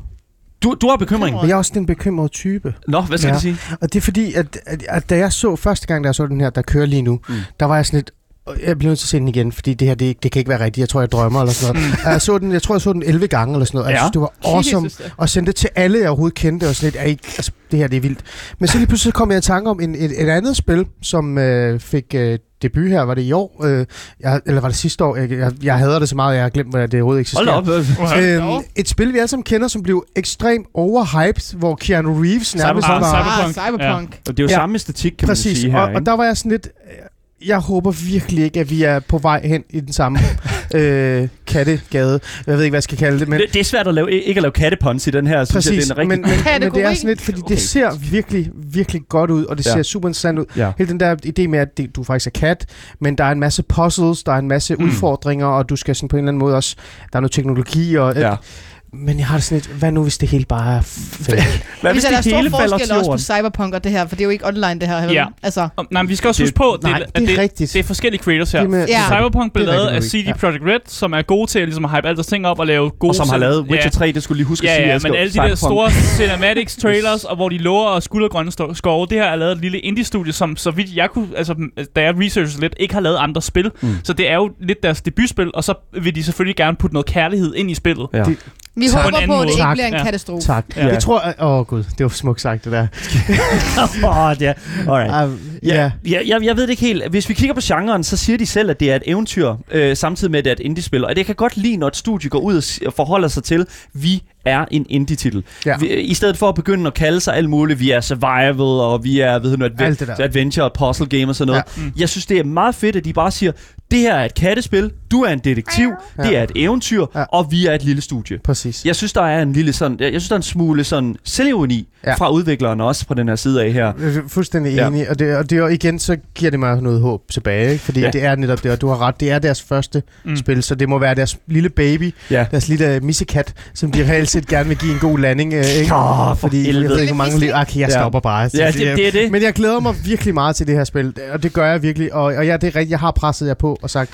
Du, du har bekymring. Jeg er også den bekymrede type. Nå, hvad skal Ja. du sige? Og det er fordi, at, at, at da jeg så første gang, da jeg så den her, der kører lige nu, Mm. der var jeg sådan lidt, "Åh, jeg bliver nødt til at se den igen, fordi det her, det, det kan ikke være rigtigt. Jeg tror, jeg drømmer eller sådan noget. Og jeg, så den, jeg tror, jeg så den 11 gange eller sådan noget. og Jeg Ja. synes, det var awesome. Jesus, ja. Og sendte det til alle, jeg overhovedet kendte, og sådan lidt, "Ej, altså, det her, det er vildt. Men så lige pludselig kom jeg i tanke om en, et, et andet spil, som øh, fik øh, debut her, var det i år, øh, jeg, eller var det sidste år? Jeg, jeg, jeg hader det så meget, jeg har glemt, hvad det overhovedet eksisterer. Hold da op. Øhm, et spil, vi alle sammen kender, som blev ekstremt overhyped, hvor Keanu Reeves nærmest Cyberpunk. var... Cyberpunk. Ah, cyberpunk. Og det er jo Ja. samme æstetik, kan Præcis, man sige her. og, ikke? og der var jeg sådan lidt... Jeg håber virkelig ikke, at vi er på vej hen i den samme øh, kattegade. Jeg ved ikke, hvad jeg skal kalde det, men... det, det er svært at lave, ikke at lave kattepuns i den her. Synes jeg, Præcis, det er en rigtig... men, men, men det er sådan lidt, fordi Okay. det ser virkelig, virkelig godt ud, og det Ja. ser super interessant ud. Ja. Hele den der idé med, at det, du faktisk er kat, men der er en masse puzzles, der er en masse Mm. udfordringer, og du skal sådan på en eller anden måde også... Der er noget teknologi, og... Ja. Men jeg har det sådan lidt, hvad nu hvis det hele bare er fake? Hvad hvis der er det hele stor falder forskel til også på jorden? cyberpunk og det her, for det er jo ikke online det her. Ja. Altså, Og- Nej, men vi skal også Det- huske på, at det, Nej, at det er det, rigtigt. det er forskellige creators her. Det med- Ja. Cyberpunk blev Det er lavet af CD Projekt Red, som er gode til ligesom at hype alle deres ting op og lave gode... Og som har lavet Witcher ja. 3, det skulle lige huske at Ja, sige. ja, Asger. men alle de der store cinematics trailers, og hvor de lover og skuldergrønne skove, det her er lavet et lille indie-studie, som så vidt jeg kunne, altså da jeg researchede lidt, ikke har lavet andre spil. Mm. Så det er jo lidt deres debutspil, og så vil de selvfølgelig gerne putte noget kærlighed ind i spillet. Ja. Det- vi På en håber anden på, at det ikke Tak. bliver en Ja. katastrofe. Tak. Ja. Ja. Jeg tror... Åh, oh, gud, det var smukt sagt, det der. Åh, ja. Alright. Uh, Ja, ja. ja jeg, jeg ved det ikke helt. Hvis vi kigger på genren, så siger de selv, at det er et eventyr, øh, samtidig med, at det er et indie-spil. Og det kan godt lide, når et studie går ud og forholder sig til, vi er en indie-titel. Ja. Vi, I stedet for at begynde at kalde sig alt muligt, vi er survival, og vi er ved du, adve- adventure og puzzle game og sådan noget. Ja. Mm. Jeg synes, det er meget fedt, at de bare siger, det her er et kattespil, du er en detektiv, Ja. det er et eventyr, Ja. og vi er et lille studie. Præcis. Jeg synes, der er en lille sådan, jeg synes, der er en smule sådan selvironi Ja. ja. fra udvikleren også på den her side af her. Jeg er fuldstændig Ja. enig, og, det, og det, og igen, så giver det mig noget håb tilbage, ikke? fordi Ja. ja. det er netop det, og du har ret, det er deres første Mm. spil, så det må være deres lille baby, Ja. deres lille missekat, som de reelt set gerne vil give en god landing, øh, ikke? Åh, for fordi jeg helvede. ved ikke, hvor mange liv... Okay, jeg Ja. stopper bare. Ja, det, det er det. Men jeg glæder mig virkelig meget til det her spil, og det gør jeg virkelig, og, og ja, det er rigtigt, jeg har presset jer på og sagt,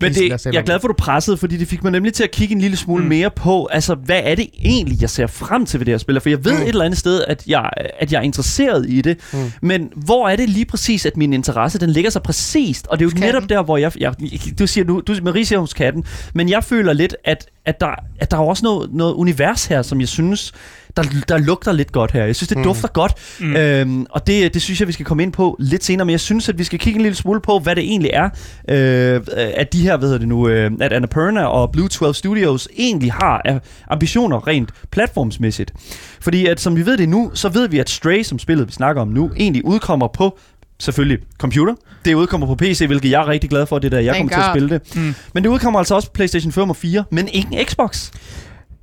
Men "Please, lad det, jeg er glad for, at du pressede, fordi det fik mig nemlig til at kigge en lille smule Mm. mere på, altså, hvad er det egentlig, jeg ser frem til ved det her spil? For jeg ved Mm. et eller andet sted, at jeg, at jeg er interesseret i det, Mm. men hvor er det lige præcis, at min interesse, den ligger så præcist? Og det er jo katten. netop der, hvor jeg, jeg du siger nu, du Marie siger hos katten, men jeg føler lidt, at, at, der, at der er også noget, noget univers her, som jeg synes, der, der lugter lidt godt her. Jeg synes, det Mm. dufter godt, Mm. øhm, og det, det synes jeg, vi skal komme ind på lidt senere, men jeg synes, at vi skal kigge en lille smule på, hvad det egentlig er, øh, at de her, hvad hedder det nu, øh, at Annapurna og Blue 12 Studios egentlig har af ambitioner rent platformsmæssigt. Fordi at, som vi ved det nu, så ved vi, at Stray, som spillet vi snakker om nu, egentlig udkommer på selvfølgelig computer. Det udkommer på PC, hvilket jeg er rigtig glad for, det der jeg Thank kommer til at God. spille det. Mm. Men det udkommer altså også på PlayStation 5 og 4, men ikke en Xbox.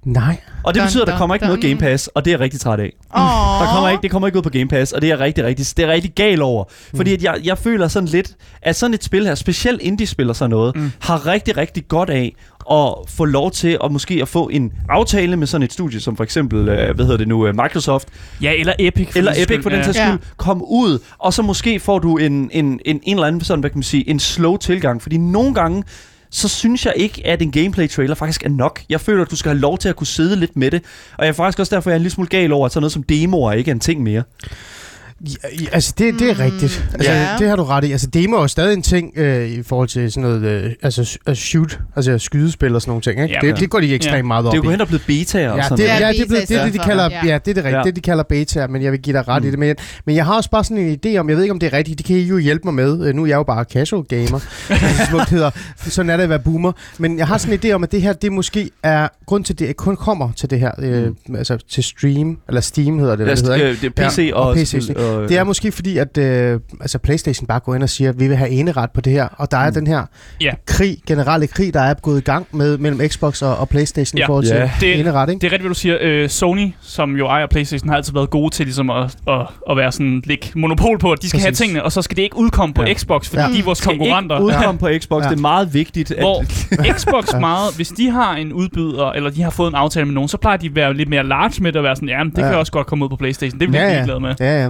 Nej. Og det Dun, betyder, at der dun, kommer ikke noget dun. Game Pass, og det er jeg rigtig træt af. Åh. Der kommer ikke, det kommer ikke ud på Game Pass, og det er jeg rigtig, rigtig, det er rigtig gal over. Fordi at jeg, jeg føler sådan lidt, at sådan et spil her, specielt indie-spil og sådan noget, mm. har rigtig, rigtig godt af at få lov til at måske at få en aftale med sådan et studie, som for eksempel, øh, hvad hedder det nu, øh, Microsoft, Ja, eller Epic. for eller Epic skyld. for den sags Ja. skyld, kom ud, og så måske får du en, en, en, en eller anden sådan, hvad kan man sige, en slow tilgang. Fordi nogle gange, så synes jeg ikke, at en gameplay-trailer faktisk er nok. Jeg føler, at du skal have lov til at kunne sidde lidt med det. Og jeg er faktisk også derfor, jeg er en lille smule gal over, at sådan noget som demoer ikke er en ting mere. Ja, altså, det, det er rigtigt. Altså, Ja. Det har du ret i. Altså, demo er jo stadig en ting øh, i forhold til sådan noget, øh, altså sh- altså shoot, altså skydespil og sådan nogle ting, ikke? Ja, det, det går de ekstremt Ja. meget op Det er jo hen og blevet betaer og Ja, sådan det, noget. ja, det, er blevet, det det, de beta kalder, så, ja. ja. det er det rigtigt, Ja. det de kalder beta, men jeg vil give dig ret Mm. i det. Men, men jeg har også bare sådan en idé om, jeg ved ikke om det er rigtigt, det kan I jo hjælpe mig med. Øh, Nu er jeg jo bare casual gamer, det smukt hedder. Sådan er det at være boomer. Men jeg har sådan en idé om, at det her, det måske er grund til, at det kun kommer til det her, øh, altså til stream, eller Steam hedder det, Ja, hvad det hedder, ikke? øh, det er PC Ja, og, og PC, spil, og, Det er måske fordi, at øh, altså PlayStation bare går ind og siger, at vi vil have eneret på det her. Og der er Mm. den her Ja. krig, generelle krig, der er gået i gang med, mellem Xbox og, og PlayStation Ja. i forhold til Ja. Det- eneret, ikke? Det er rigtigt, hvad du siger. Øh, Sony, som jo ejer Playstation, har altid været gode til ligesom at, at, at være sådan lidt monopol på, at de skal Præcis. have tingene, og så skal det ikke udkomme på Ja. Xbox, fordi Ja. de er vores skal konkurrenter. ikke udkomme på Xbox. Ja. Det er meget vigtigt. At, Hvor Xbox Ja. meget, hvis de har en udbyder, eller de har fået en aftale med nogen, så plejer de at være lidt mere large med det, og være sådan, ja, det Ja. kan også godt komme ud på Playstation. Det bliver Ja, ja, ja. glad med. Ja, ja.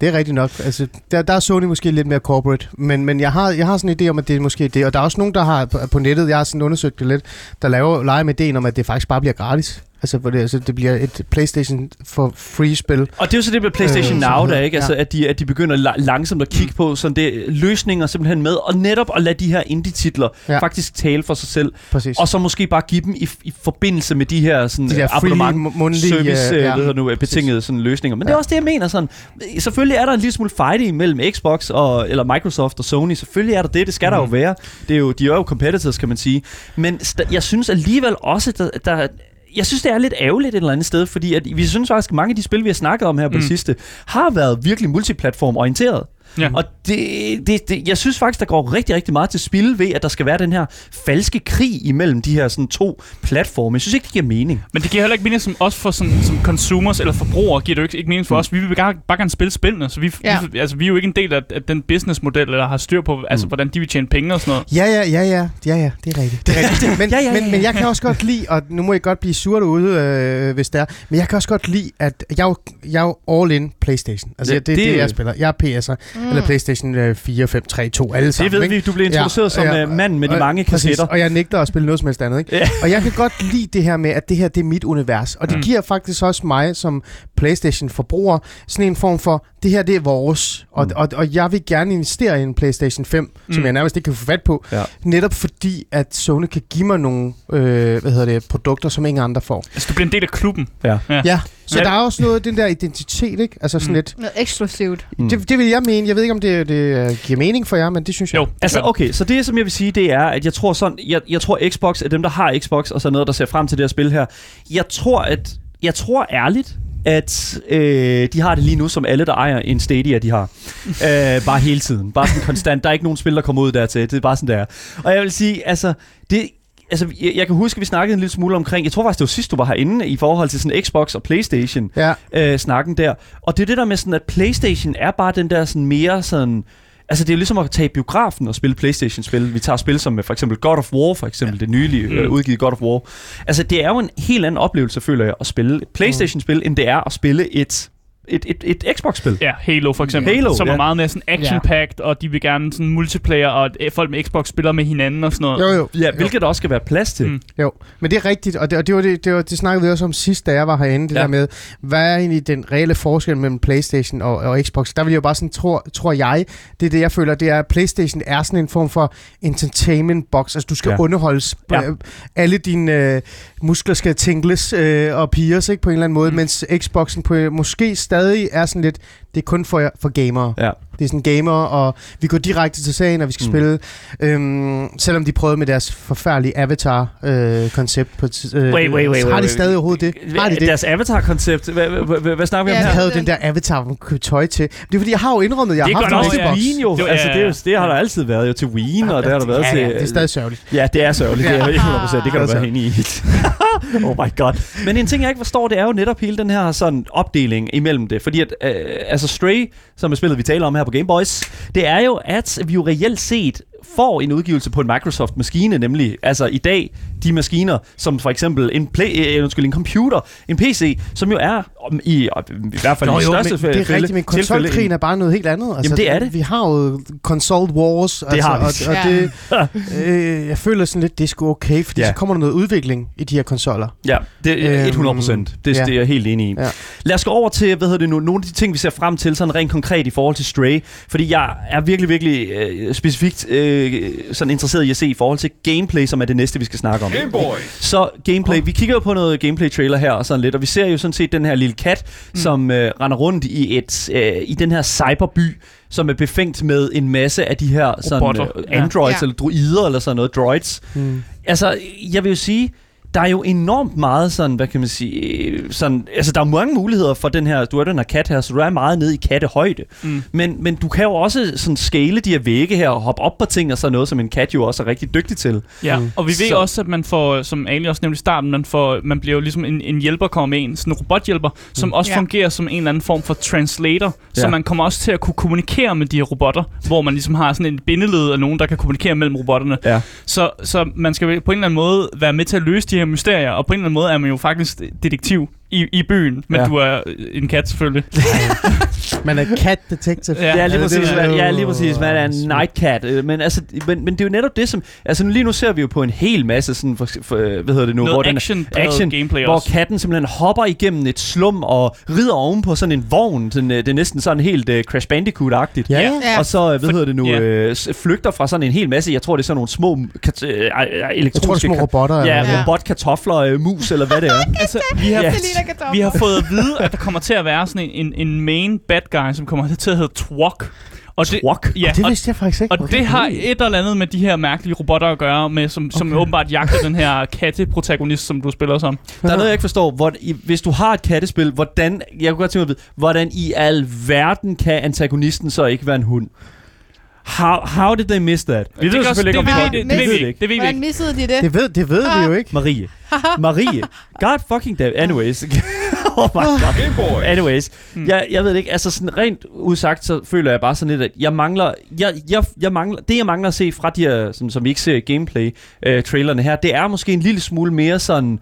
Det er rigtigt nok. Altså, der, der er Sony måske lidt mere corporate, men, men jeg, har, jeg har sådan en idé om, at det er måske det. Og der er også nogen, der har på, på nettet, jeg har sådan undersøgt det lidt, der laver leger med ideen om, at det faktisk bare bliver gratis. Altså, hvor det, altså, det bliver et PlayStation for free spil. Og det er jo så det med PlayStation Øh, Now, der ikke? Altså, ja. at de, at de begynder la- langsomt at kigge på sådan det, løsninger simpelthen med, og netop at lade de her indie-titler Ja. ja. faktisk tale for sig selv, Præcis. og så måske bare give dem i, i forbindelse med de her sådan, de free, abonnement mu- mundtlige... service, øh, øh, ja. hedder nu, øh, betingede sådan løsninger. Men ja. det Ja. er også det, jeg mener sådan. Selvfølgelig er der en lille smule fighting mellem Xbox og, eller Microsoft og Sony. Selvfølgelig er der det. Det skal mm. der jo Mhm. være. Det er jo, de er jo competitors, kan man sige. Men jeg synes alligevel også, der, der jeg synes, det er lidt ærgerligt et eller andet sted, fordi at vi synes faktisk, at mange af de spil, vi har snakket om her på Mm. det sidste, har været virkelig multiplatform-orienteret. Ja. Og det, det, det, jeg synes faktisk, der går rigtig, rigtig meget til spil ved, at der skal være den her falske krig imellem de her sådan, to platforme. Jeg synes ikke, det giver mening. Men det giver heller ikke mening som os for sådan, som consumers eller forbrugere, giver det jo ikke, ikke mening for Mm. os. Vi vil bare, bare gerne spille spillene, så vi, Ja. vi, altså, vi er jo ikke en del af, af den businessmodel, eller har styr på, altså, Mm. hvordan de vil tjene penge og sådan noget. Ja, ja, ja, ja, ja, ja, det er rigtigt. Det er rigtigt. Men, Ja, ja, ja, men, men ja. jeg kan også godt lide, og nu må jeg godt blive sur derude, øh, hvis det er, men jeg kan også godt lide, at jeg er jo, jeg er jo all in Playstation. Altså, Ja, det, det, det, det- det jeg spiller. Jeg er PS'er, mm. Eller Playstation øh, 4, 5, 3, 2, alle sammen. Det ved ikke? vi. Du blev introduceret Ja, som ja, øh, manden med de og- mange Præcis, kassetter. og jeg nægter at spille noget som helst andet. Ikke? Og jeg kan godt lide det her med, at det her det er mit univers. Og det Mm. mm. giver faktisk også mig som PlayStation-forbruger sådan en form for, det her det er vores. Og, Mm. og, og jeg vil gerne investere i en PlayStation 5, mm. som Mm. jeg nærmest ikke kan få fat på. Ja. Netop fordi, at Sony kan give mig nogle øh, hvad hedder det, produkter, som ingen andre får. Altså, du bliver en del af klubben. Ja. Ja. Ja, så Ja. der er også noget den der identitet, ikke? Altså sådan Mm. lidt... Noget eksklusivt. Mm. Det, det vil jeg mene. Jeg ved ikke, om det, det øh, giver mening for jer, men det synes jeg. Jo, Altså, okay, så det, som jeg vil sige, det er, at jeg tror sådan, jeg, jeg tror Xbox er dem, der har Xbox, og så noget, der ser frem til det her spil her. Jeg tror, at, jeg tror ærligt, at øh, de har det lige nu, som alle, der ejer en Stadia, de har. øh, bare hele tiden. Bare sådan konstant. Der er ikke nogen spil, der kommer ud dertil. Det er bare sådan, det er. Og jeg vil sige, altså, det, altså, jeg, jeg kan huske, at vi snakkede en lille smule omkring, jeg tror faktisk, det var sidst, du var herinde, i forhold til sådan Xbox og Playstation Ja, øh, snakken der. Og det er det der med sådan, at Playstation er bare den der sådan mere sådan... Altså det er jo ligesom at tage biografen og spille Playstation-spil. Vi tager spil som øh, for eksempel God of War, for eksempel det nylige øh, Mm. udgivet God of War. Altså det er jo en helt anden oplevelse, føler jeg, at spille et Playstation-spil, end det er at spille et, et, et, et Xbox-spil. Ja, Halo for eksempel, Halo, som er ja. meget mere sådan action-packed, og de vil gerne sådan multiplayer, og at folk med Xbox spiller med hinanden og sådan noget. jo jo. Ja, hvilket der også skal være plads til. Mm. Jo, men det er rigtigt, og det, og det, var det, det, var, det snakkede vi også om sidst, da jeg var herinde, det Ja. der med, hvad er egentlig den reelle forskel mellem Playstation og, og Xbox? Der vil jeg jo bare sådan, tror, tror jeg, det er det, jeg føler, det er, at Playstation er sådan en form for entertainment box, altså du skal Ja. underholdes, ja. alle dine øh, muskler skal tingles øh, og pires, ikke, på en eller anden måde, Mm. mens Xboxen på, måske stadig er sådan lidt, Det er kun for, for gamere. Ja. Det er sådan gamer, og vi går direkte til sagen, når vi skal Mm. spille. Øhm, selvom de prøvede med deres forfærdelige Avatar-koncept. på t- øh, Wait, wait, wait, Har de stadig overhovedet det? Har de det? Deres avatar-koncept. Hvad, hvad, hvad, hvad snakker vi om Jeg her? det- havde den der avatar, man kunne tøj til. Det er fordi, jeg har jo indrømmet, jeg Det har er haft en nok til ja. Xbox. Wien jo. Altså, det, er jo, det har der altid været jo til Wien, og det har der været til... det er stadig sørgeligt. Ja, det er sørgeligt. Det er Ja. 100%. Det kan du Det være enig i. oh my god. Men en ting, jeg ikke forstår, det er jo netop hele den her sådan opdeling imellem det. Fordi at, øh, altså Stray, som er spillet, vi taler om her på Game Boys, det er jo, at vi jo reelt set får en udgivelse på en Microsoft-maskine, nemlig altså i dag de maskiner, som for eksempel en, play, øh, undskyld, en computer, en PC, som jo er i, i hvert fald Nå, i jo, største fælde, det er rigtigt, men konsolkrigen er bare noget helt andet. Altså, det er det. Vi har jo console wars. Det altså, har vi. Og, og Ja. det, øh, jeg føler sådan lidt, det er sgu okay, fordi Ja. så kommer der noget udvikling i de her konsoller. Ja, det er Øhm, 100 procent. Det, ja. det er jeg helt enig i. Ja. Lad os gå over til, hvad hedder det nu, nogle af de ting, vi ser frem til, sådan rent konkret i forhold til Stray. Fordi jeg er virkelig, virkelig øh, specifikt øh, sådan interesseret i at se i forhold til gameplay, som er det næste, vi skal snakke om. Game Boys. Så gameplay, vi kigger jo på noget gameplay-trailer her og sådan lidt, og vi ser jo sådan set den her lille kat, mm. som øh, render rundt i et øh, i den her cyberby, som er befængt med en masse af de her sådan, Robotter. øh, androids Ja. eller droider eller sådan noget, droids. Hmm. Altså, jeg vil jo sige, der er jo enormt meget sådan, hvad kan man sige, sådan, altså der er mange muligheder for den her, du er den her kat her, så du er meget nede i kattehøjde. Mm. Men, men du kan jo også sådan scale de her vægge her og hoppe op på ting og sådan noget, som en kat jo også er rigtig dygtig til. Ja, Mm. og vi ved Så- også, at man får, som Ali også nævnte i starten, man, får, man bliver jo ligesom en, en hjælper kommer med en, sådan en robothjælper, som også Ja. fungerer som en eller anden form for translator, ja. så man kommer også til at kunne kommunikere med de her robotter, hvor man ligesom har sådan en bindeled af nogen, der kan kommunikere mellem robotterne. Ja. Så, så man skal på en eller anden måde være med til at løse de her mysterier, og på en eller anden måde er man jo faktisk detektiv i, i byen, men Ja. du er en kat selvfølgelig. Man er cat detective. Ja. Ja, lige præcis. det er ja, lige præcis. Man er en night cat. Øh, Men, altså, men, men det er jo netop det, som... Altså lige nu ser vi jo på en hel masse sådan... For, for, hvad hedder det nu? Noget den er- action, action, gameplay hvor også. katten simpelthen hopper igennem et slum og rider oven på sådan en vogn. Den, øh, det er næsten sådan helt uh, Crash Bandicoot-agtigt. Ja, ja. Og så, hvad For- hedder det nu, ja. øh, flygter fra sådan en hel masse, jeg tror det er sådan nogle små kat- øh, øh, Jeg tror, det er elektroniske små robotter. Ja. robotkartofler, øh, mus eller hvad det er. Altså, vi har, Det. Vi har fået at vide, at der kommer til at være sådan en, en, en main bad guy, som kommer til at hedde Twok. Og det, Twok? ja, Det og, vidste jeg faktisk ikke. og det har et eller andet med de her mærkelige robotter at gøre, med, som, som Okay. åbenbart jagter den her katteprotagonist, som du spiller som. Der er noget, jeg ikke forstår. Hvor, i, hvis du har et kattespil, hvordan, jeg kunne godt tænke mig at vide, hvordan i al verden kan antagonisten så ikke være en hund? How, how did they miss that? Vi Det ved selvfølgelig ikke, om det, det, det det. Det ved vi ikke. missede de det? Det ved, det ved vi jo ikke. Marie. Marie. God fucking damn. Anyways. oh my god. Anyways, Hmm. jeg, jeg ved ikke, altså sådan rent udsagt, så føler jeg bare sådan lidt, at jeg mangler, jeg, jeg, jeg mangler, det jeg mangler at se fra de her, som, som vi ikke ser i gameplay-trailerne her, det er måske en lille smule mere sådan, øh,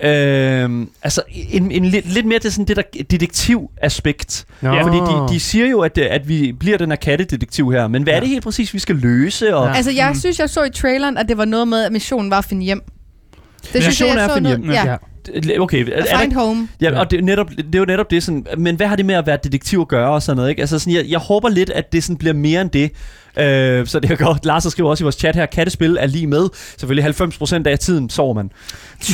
altså en, en, lidt, lidt mere til sådan det der detektiv-aspekt. Nå. Ja, Fordi de, de siger jo, at, at vi bliver den her kattedetektiv her, men hvad ja. er det helt præcis, vi skal løse? Og, Ja. Altså, jeg Mm. synes, jeg så i traileren, at det var noget med, at missionen var at finde hjem. Det synes Missionen jeg, jeg er at finde hjem. Ja, Ja. Okay, er, er find der, home. ja, og det netop, det er jo netop det sådan, men hvad har det med at være detektiv at gøre og sådan noget, ikke? Altså sådan, jeg, jeg håber lidt, at det sådan bliver mere end det. Øh, så det er godt. Lars skriver også i vores chat her, kattespil er lige med. Selvfølgelig 90% af tiden sover man.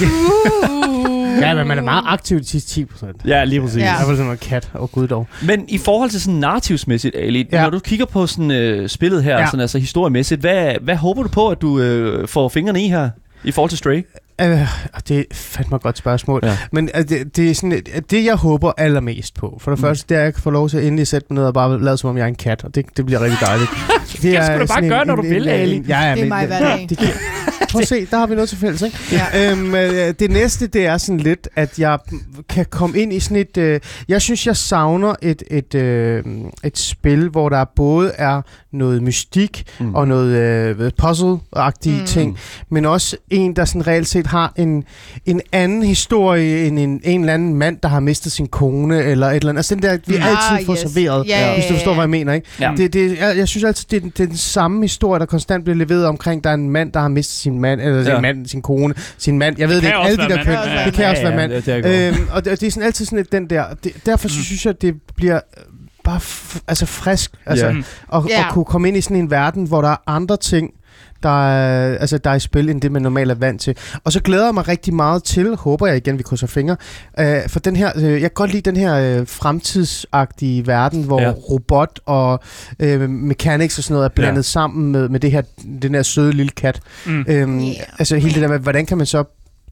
Ja, men man er meget aktiv de sidste 10 procent. Ja, lige præcis. Ja. Jeg var sådan noget kat. Åh, oh, gud dog. Men i forhold til sådan narrativsmæssigt, Ali, ja. Når du kigger på sådan øh, spillet her. Ja. sådan, altså historiemæssigt, hvad, hvad håber du på, at du øh, får fingrene i her? I forhold til Stray? Øh, det er fandme et godt spørgsmål. Ja. Men øh, det, det er sådan, et- at det, jeg håber allermest på, for det Mm. første, det er, at jeg kan få lov til at endelig sætte mig ned og bare lade som om, jeg er en kat, og det, det bliver rigtig dejligt. Det skal du bare gøre, når du vil, Ali. Ja, ja, Det er men- mig hver dag. Det, det, prøv at se, der har vi noget til fælles, ikke? Ja. Øhm, øh, det næste, det er sådan lidt, at jeg kan komme ind i sådan et... Øh, jeg synes, jeg savner et, et, øh, et spil, hvor der både er noget mystik Mm. og noget øh, puzzle-agtige Mm. mm. ting, men også en, der sådan reelt set har en, en anden historie end en, en eller anden mand, der har mistet sin kone, eller et eller andet. Altså den der, vi Ah, altid får yes. serveret, Ja, ja, hvis du forstår, ja. hvad jeg mener, ikke? Ja. Det, det, jeg, jeg synes altid, det er, den- det er den samme historie, der konstant bliver leveret omkring, der er en mand, der har mistet sin mand, eller Ja. sin mand, sin kone, sin mand. Jeg ved det, kan ikke, alle de der køn. Ja, Det kan også være mand. det, det er Øhm, og det, og det er sådan altid sådan et, den der. Det, derfor mm. synes jeg, det bliver øh, bare f- altså frisk. Altså, Ja. Mm. og, Ja. og kunne komme ind i sådan en verden, hvor der er andre ting, der er, altså, der er i spil, end det man normalt er vant til. Og så glæder jeg mig rigtig meget til, håber jeg igen, vi krydser fingre, øh, for den her, øh, jeg kan godt lide den her øh, fremtidsagtige verden, hvor Ja. robot og øh, mechanics og sådan noget er blandet ja. sammen med, med det her, den her søde lille kat. Mm. Øhm, Yeah. Altså hele det der med, hvordan kan man så,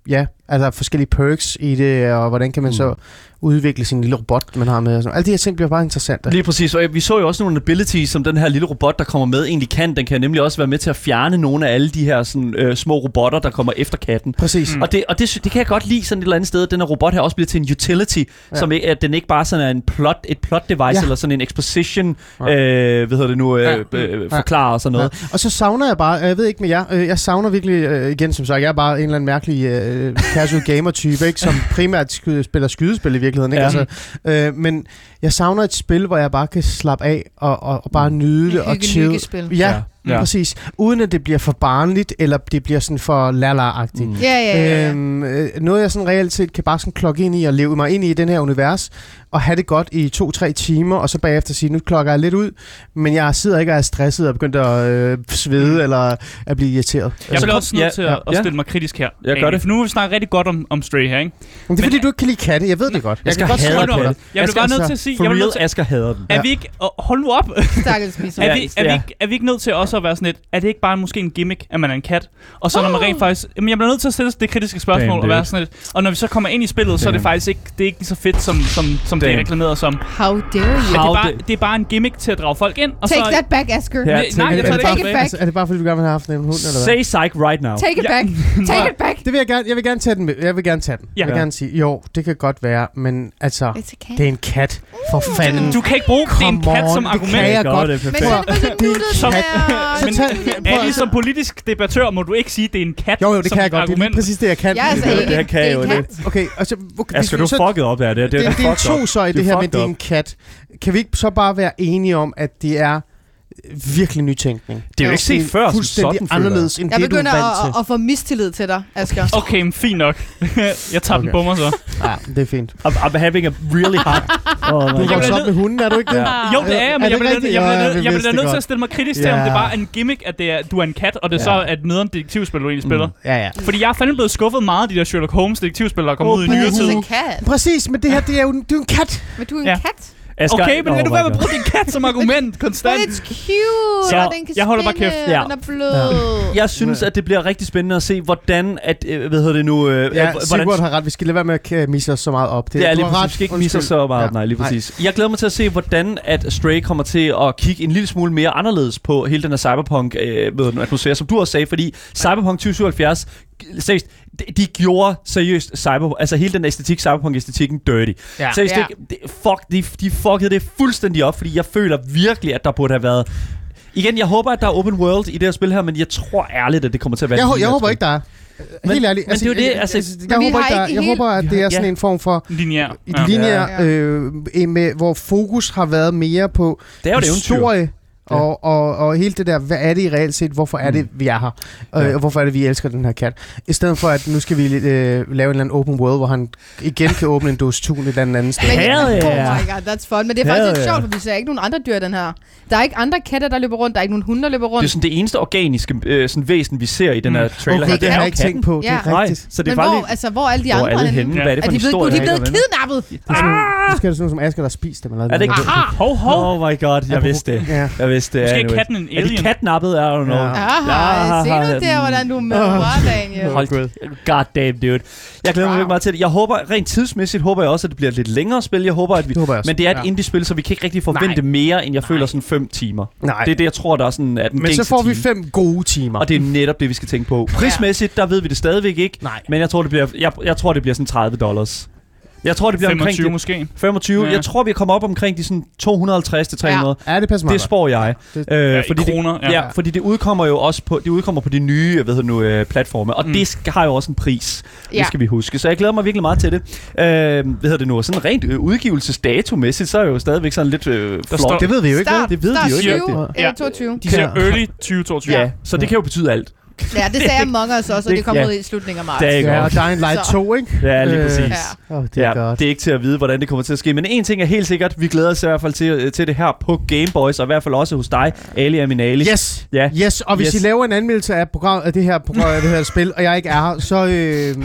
ja, altså forskellige perks i det, og hvordan kan man Mm. så udvikle sin lille robot, man har med. Og sådan. Alle de her ting bliver bare interessante. Lige præcis, og vi så jo også nogle abilities, som den her lille robot, der kommer med, egentlig kan. Den kan nemlig også være med til at fjerne nogle af alle de her sådan, øh, små robotter, der kommer efter katten. Præcis. Mm. Og, det, og det, det kan jeg godt lide sådan et eller andet sted, at den her robot her også bliver til en utility, ja. Som ikke, at den ikke bare sådan er en plot, et plot device, ja. Eller sådan en exposition, Ja. øh, hvad hedder det nu, øh, Ja. øh, Ja. forklarer og sådan noget. Ja. Og så savner jeg bare, jeg ved ikke med jer, øh, jeg savner virkelig, øh, igen som sagt, jeg er bare en eller anden mærkelig øh, casual gamer-type, ikke, som primært sky- spiller skydespil i virkeligheden. Ikke? Ja. Altså, øh, men jeg savner et spil, hvor jeg bare kan slappe af og, og, og bare nyde det og hygge, chill. Ja, Ja. Ja, præcis. Uden at det bliver for barnligt, eller det bliver sådan for lala-agtigt. Mm. Ja, ja, ja. ja. Øhm, øh, noget jeg sådan reelt set kan bare sådan klokke ind i og leve mig ind i den her univers og have det godt i to-tre timer, og så bagefter sige, nu klokker jeg lidt ud, men jeg sidder ikke og er stresset og begyndt at øh, svede eller at blive irriteret. Jeg bliver også nødt ja, til ja, at, at ja. stille mig kritisk her. Ja, gør det. For nu vi snakket rigtig godt om, om Stray her, ikke? Men det er Men- fordi, du ikke kan lide katte. Jeg ved det godt. Jeg skal kan godt op. dig. Jeg bliver bare nødt altså, til at sige... For jeg real, nødt til, Asger hader den. er vi ikke... Hold nu op! Stakkels. Er, vi, er, vi ikke, er vi ikke nødt til også at være sådan lidt, er det ikke bare måske en gimmick, at man er en kat? Og så når man rent faktisk, jamen jeg bliver nødt til at stille det kritiske spørgsmål Damn, og være sådan lidt, og når vi så kommer ind i spillet, så er det Damn. faktisk ikke, det er ikke lige så fedt, som, som, som det er Damn. reklameret som. How dare you? Men det, er bare, det er bare en gimmick til at drage folk ind, og Take så... that back, Asger. Ja, Nej, take nej, it jeg tager det ikke back. altså, er det bare fordi, du gerne vil have haft en hund, eller hvad? Say psych right now. Take it Ja. back. Take it back. Det vil jeg gerne, jeg vil gerne tage den med. Jeg vil gerne tage den. Ja. Jeg vil gerne sige, jo, det kan godt være, men altså, det er en kat. For fanden. Du kan ikke bruge det er en kat on, som det argument. kan jeg Godt, det er Men så det så der. Så Men tag- prøv er det som politisk debattør, må du ikke sige, at det er en kat Jo, jo, det kan jeg godt. Det er lige argument. præcis det, jeg kan. Jeg er altså Det- ikke. det kan Det jeg er jo lidt. Okay, og så... Okay, hvis du så- fucket op der. Det, er- det, det, er det er to så i det her med, fucked det er en kat. Kan vi ikke så bare være enige om, at det er virkelig nytænkning? Det er jo ikke set før som Fuldstændig sådan, føler jeg. anderledes, end Jeg det, du er begynder vant at, at, at få mistillid til dig, Asger. Okay, men fint nok. jeg tager den Okay. på mig så. til. Ja, det er fint. I'm, I'm having a really hard... Oh Du er op med hunden, er du ikke det? Ja. Jo, det er jeg, men Er jeg det bliver, jeg bliver, jeg bliver det nødt til at stille mig kritisk til, om det bare er en gimmick, at det er, du er en kat, og det så er et nederen detektivspil, du egentlig spiller. Ja, ja. Fordi jeg er fandme blevet skuffet meget af de der Sherlock Holmes detektivspil, der er kommet ud i nyere tid. Præcis, men det her, det er jo en, det er jo en kat. Men du er en kat. Asger, Okay, men oh vil du my være med at bruge din kat som argument But konstant? it's cute, Så, og den kan jeg holder bare kæft. Ja. den er blød. Jeg synes, at det bliver rigtig spændende at se, hvordan at, øh, hvad hedder det nu, øh, Ja, øh, Sigurd har ret. Vi skal lade være med at misse os så meget op. Det er du lige præcis. Vi skal ikke misse os så meget. Ja. Nej, lige Nej. præcis. Jeg glæder mig til at se, hvordan at Stray kommer til at kigge en lille smule mere anderledes på hele den her cyberpunk øh, atmosfære, som du også sagde, fordi Cyberpunk 2077, seriøst, de, de gjorde seriøst cyber, altså hele den æstetik, cyberpunk-æstetikken dirty. Ja. Seriøst, Ja. det, det, fuck, de, de fuckede det fuldstændig op, fordi jeg føler virkelig, at der burde have været... Igen, jeg håber, at der er open world i det her spil her, men jeg tror ærligt, at det kommer til at være... Jeg, lille jeg håber ikke, der er. Men- Helt ærligt. men det er jo det, jeg, altså- jeg, jeg, vi håber ikke, der, er- jeg helt- håber, at det er sådan Ja. en form for Lineær. et Ja. linjer, øh, en med, hvor fokus har været mere på Det er jo et eventyr. Ja. Og, og, og hele det der, hvad er det i reelt set, hvorfor er det, vi er her? Ja. Øh, og hvorfor er det, vi elsker den her kat? I stedet for, at nu skal vi øh, lave en eller anden open world, hvor han igen kan åbne en dåse tun et eller andet andet sted. Men, Hell oh yeah. my god, that's fun. Men det er Hell faktisk lidt yeah. sjovt, for vi ser ikke nogen andre dyr i den her. Der er ikke andre katte, der løber rundt. Der er ikke nogen hunde, der løber Det rundt. er sådan det eneste organiske øh, sådan væsen, vi ser i den her Mm. trailer Okay, her. det har er jeg ikke tænkt på. Det Ja. er Nej, rigtigt. så det er Men bare hvor, lige... altså, hvor er alle de Hvor andre er alle henne? Ja. Hvad er det Er for de en historie? de er blevet kidnappet? Det er sådan, nu skal det sådan som Asger, der spiste dem. Er det ikke! Hov, hov! Oh my god, jeg vidste det. Ja. Jeg vidste det. Måske er anyways. katten en Er de alien. katnappet? I don't know. Ja. Aha, se nu der, hvordan du møder, Daniel. Hold God damn, dude. Jeg glæder mig Wow. virkelig meget til det. Jeg håber, rent tidsmæssigt, håber jeg også, at det bliver et lidt længere spil. Jeg håber, at vi... Det håber jeg også. Men det er et Ja. indie-spil, så vi kan ikke rigtig forvente Nej. mere, end jeg føler sådan 5 timer. Nej. Det er det, jeg tror, der er sådan, at den Men så får vi time. fem gode timer. Og det er netop det, vi skal tænke på. Prismæssigt, der ved vi det stadigvæk ikke. Nej. Men jeg tror, det bliver, jeg, jeg tror, det bliver sådan 30 dollars. Jeg tror, det bliver omkring 25 de, måske. 25. Ja. Jeg tror, vi kommer op omkring de sådan 250 til 300. Ja, det passer meget Det spår jeg. Det- Øh, Ja, i fordi kroner, det, ja. ja. fordi det udkommer jo også på, det udkommer på de nye hedder det nu, øh, platforme, og Mm. det skal, har jo også en pris. Ja. Ja. Det skal vi huske. Så jeg glæder mig virkelig meget til det. Øh, hvad hedder det nu? Sådan rent øh, udgivelsesdatomæssigt, så er jeg jo stadigvæk sådan lidt øh, flot. står- Det ved vi jo ikke. Start, Det ved start vi jo ikke 20, rigtigt. eller Ja. 22. De siger Ja. early 2022. Ja, så det kan jo betyde alt. Ja, det sagde Among Us også, og Det- det kom ja. ud i slutningen af marts. Det er ikke Ja, godt. og Dying Light Så. 2, ikke? Ja, lige Øh, præcis. Ja. Åh, det er ja, godt. det er ikke til at vide, hvordan det kommer til at ske. Men en ting er helt sikkert, vi glæder os i hvert fald til, til det her på Game Boys, og i hvert fald også hos dig, Ali Aminali. Yes, Ja. yes, og hvis Yes. I laver en anmeldelse af, program, af det her program, af det her spil, og jeg ikke er her, så, øh,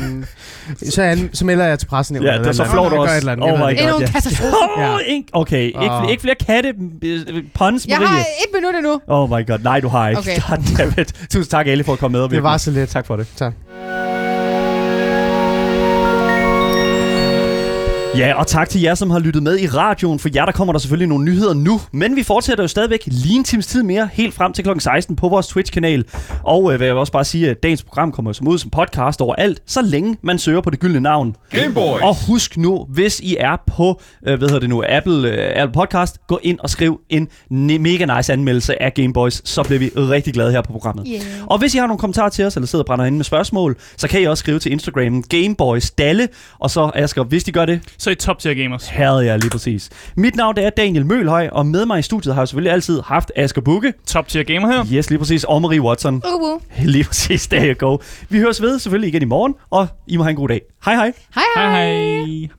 så, an, så melder jeg til pressen. Ja, det er så flot også. Oh my god. Endnu en katastrofe. Oh, ikke, okay, ikke, Åh. ikke flere katte øh, puns, Jeg har et minut endnu. Oh my god, nej du har ikke. Okay. Tusind tak Ali for at komme med. Det var så lidt. Tak for det. Tak. Ja, og tak til jer, som har lyttet med i radioen. For jer, der kommer der selvfølgelig nogle nyheder nu. Men vi fortsætter jo stadigvæk lige en times tid mere, helt frem til kl. 16 på vores Twitch-kanal. Og øh, vil jeg vil også bare sige, at dagens program kommer som ud som podcast overalt, så længe man søger på det gyldne navn. Game Boys. Og husk nu, hvis I er på, øh, hvad hedder det nu, Apple, øh, Apple Podcast, gå ind og skriv en ne- mega nice anmeldelse af Game Boys, så bliver vi rigtig glade her på programmet. Yeah. Og hvis I har nogle kommentarer til os, eller sidder og brænder inde med spørgsmål, så kan I også skrive til Instagram Gameboys Dalle, og så Asger, hvis de gør det, Så i top tier gamers. havde jeg lige præcis. Mit navn det er Daniel Mølhøj, og med mig i studiet har jeg selvfølgelig altid haft Asger Bukke. Top tier gamer her. Yes, lige præcis. Og Marie Watson. Uh, uh. Lige præcis, there you go. Vi høres ved selvfølgelig igen i morgen, og I må have en god dag. Hej hej. Hej hej. Hej hej.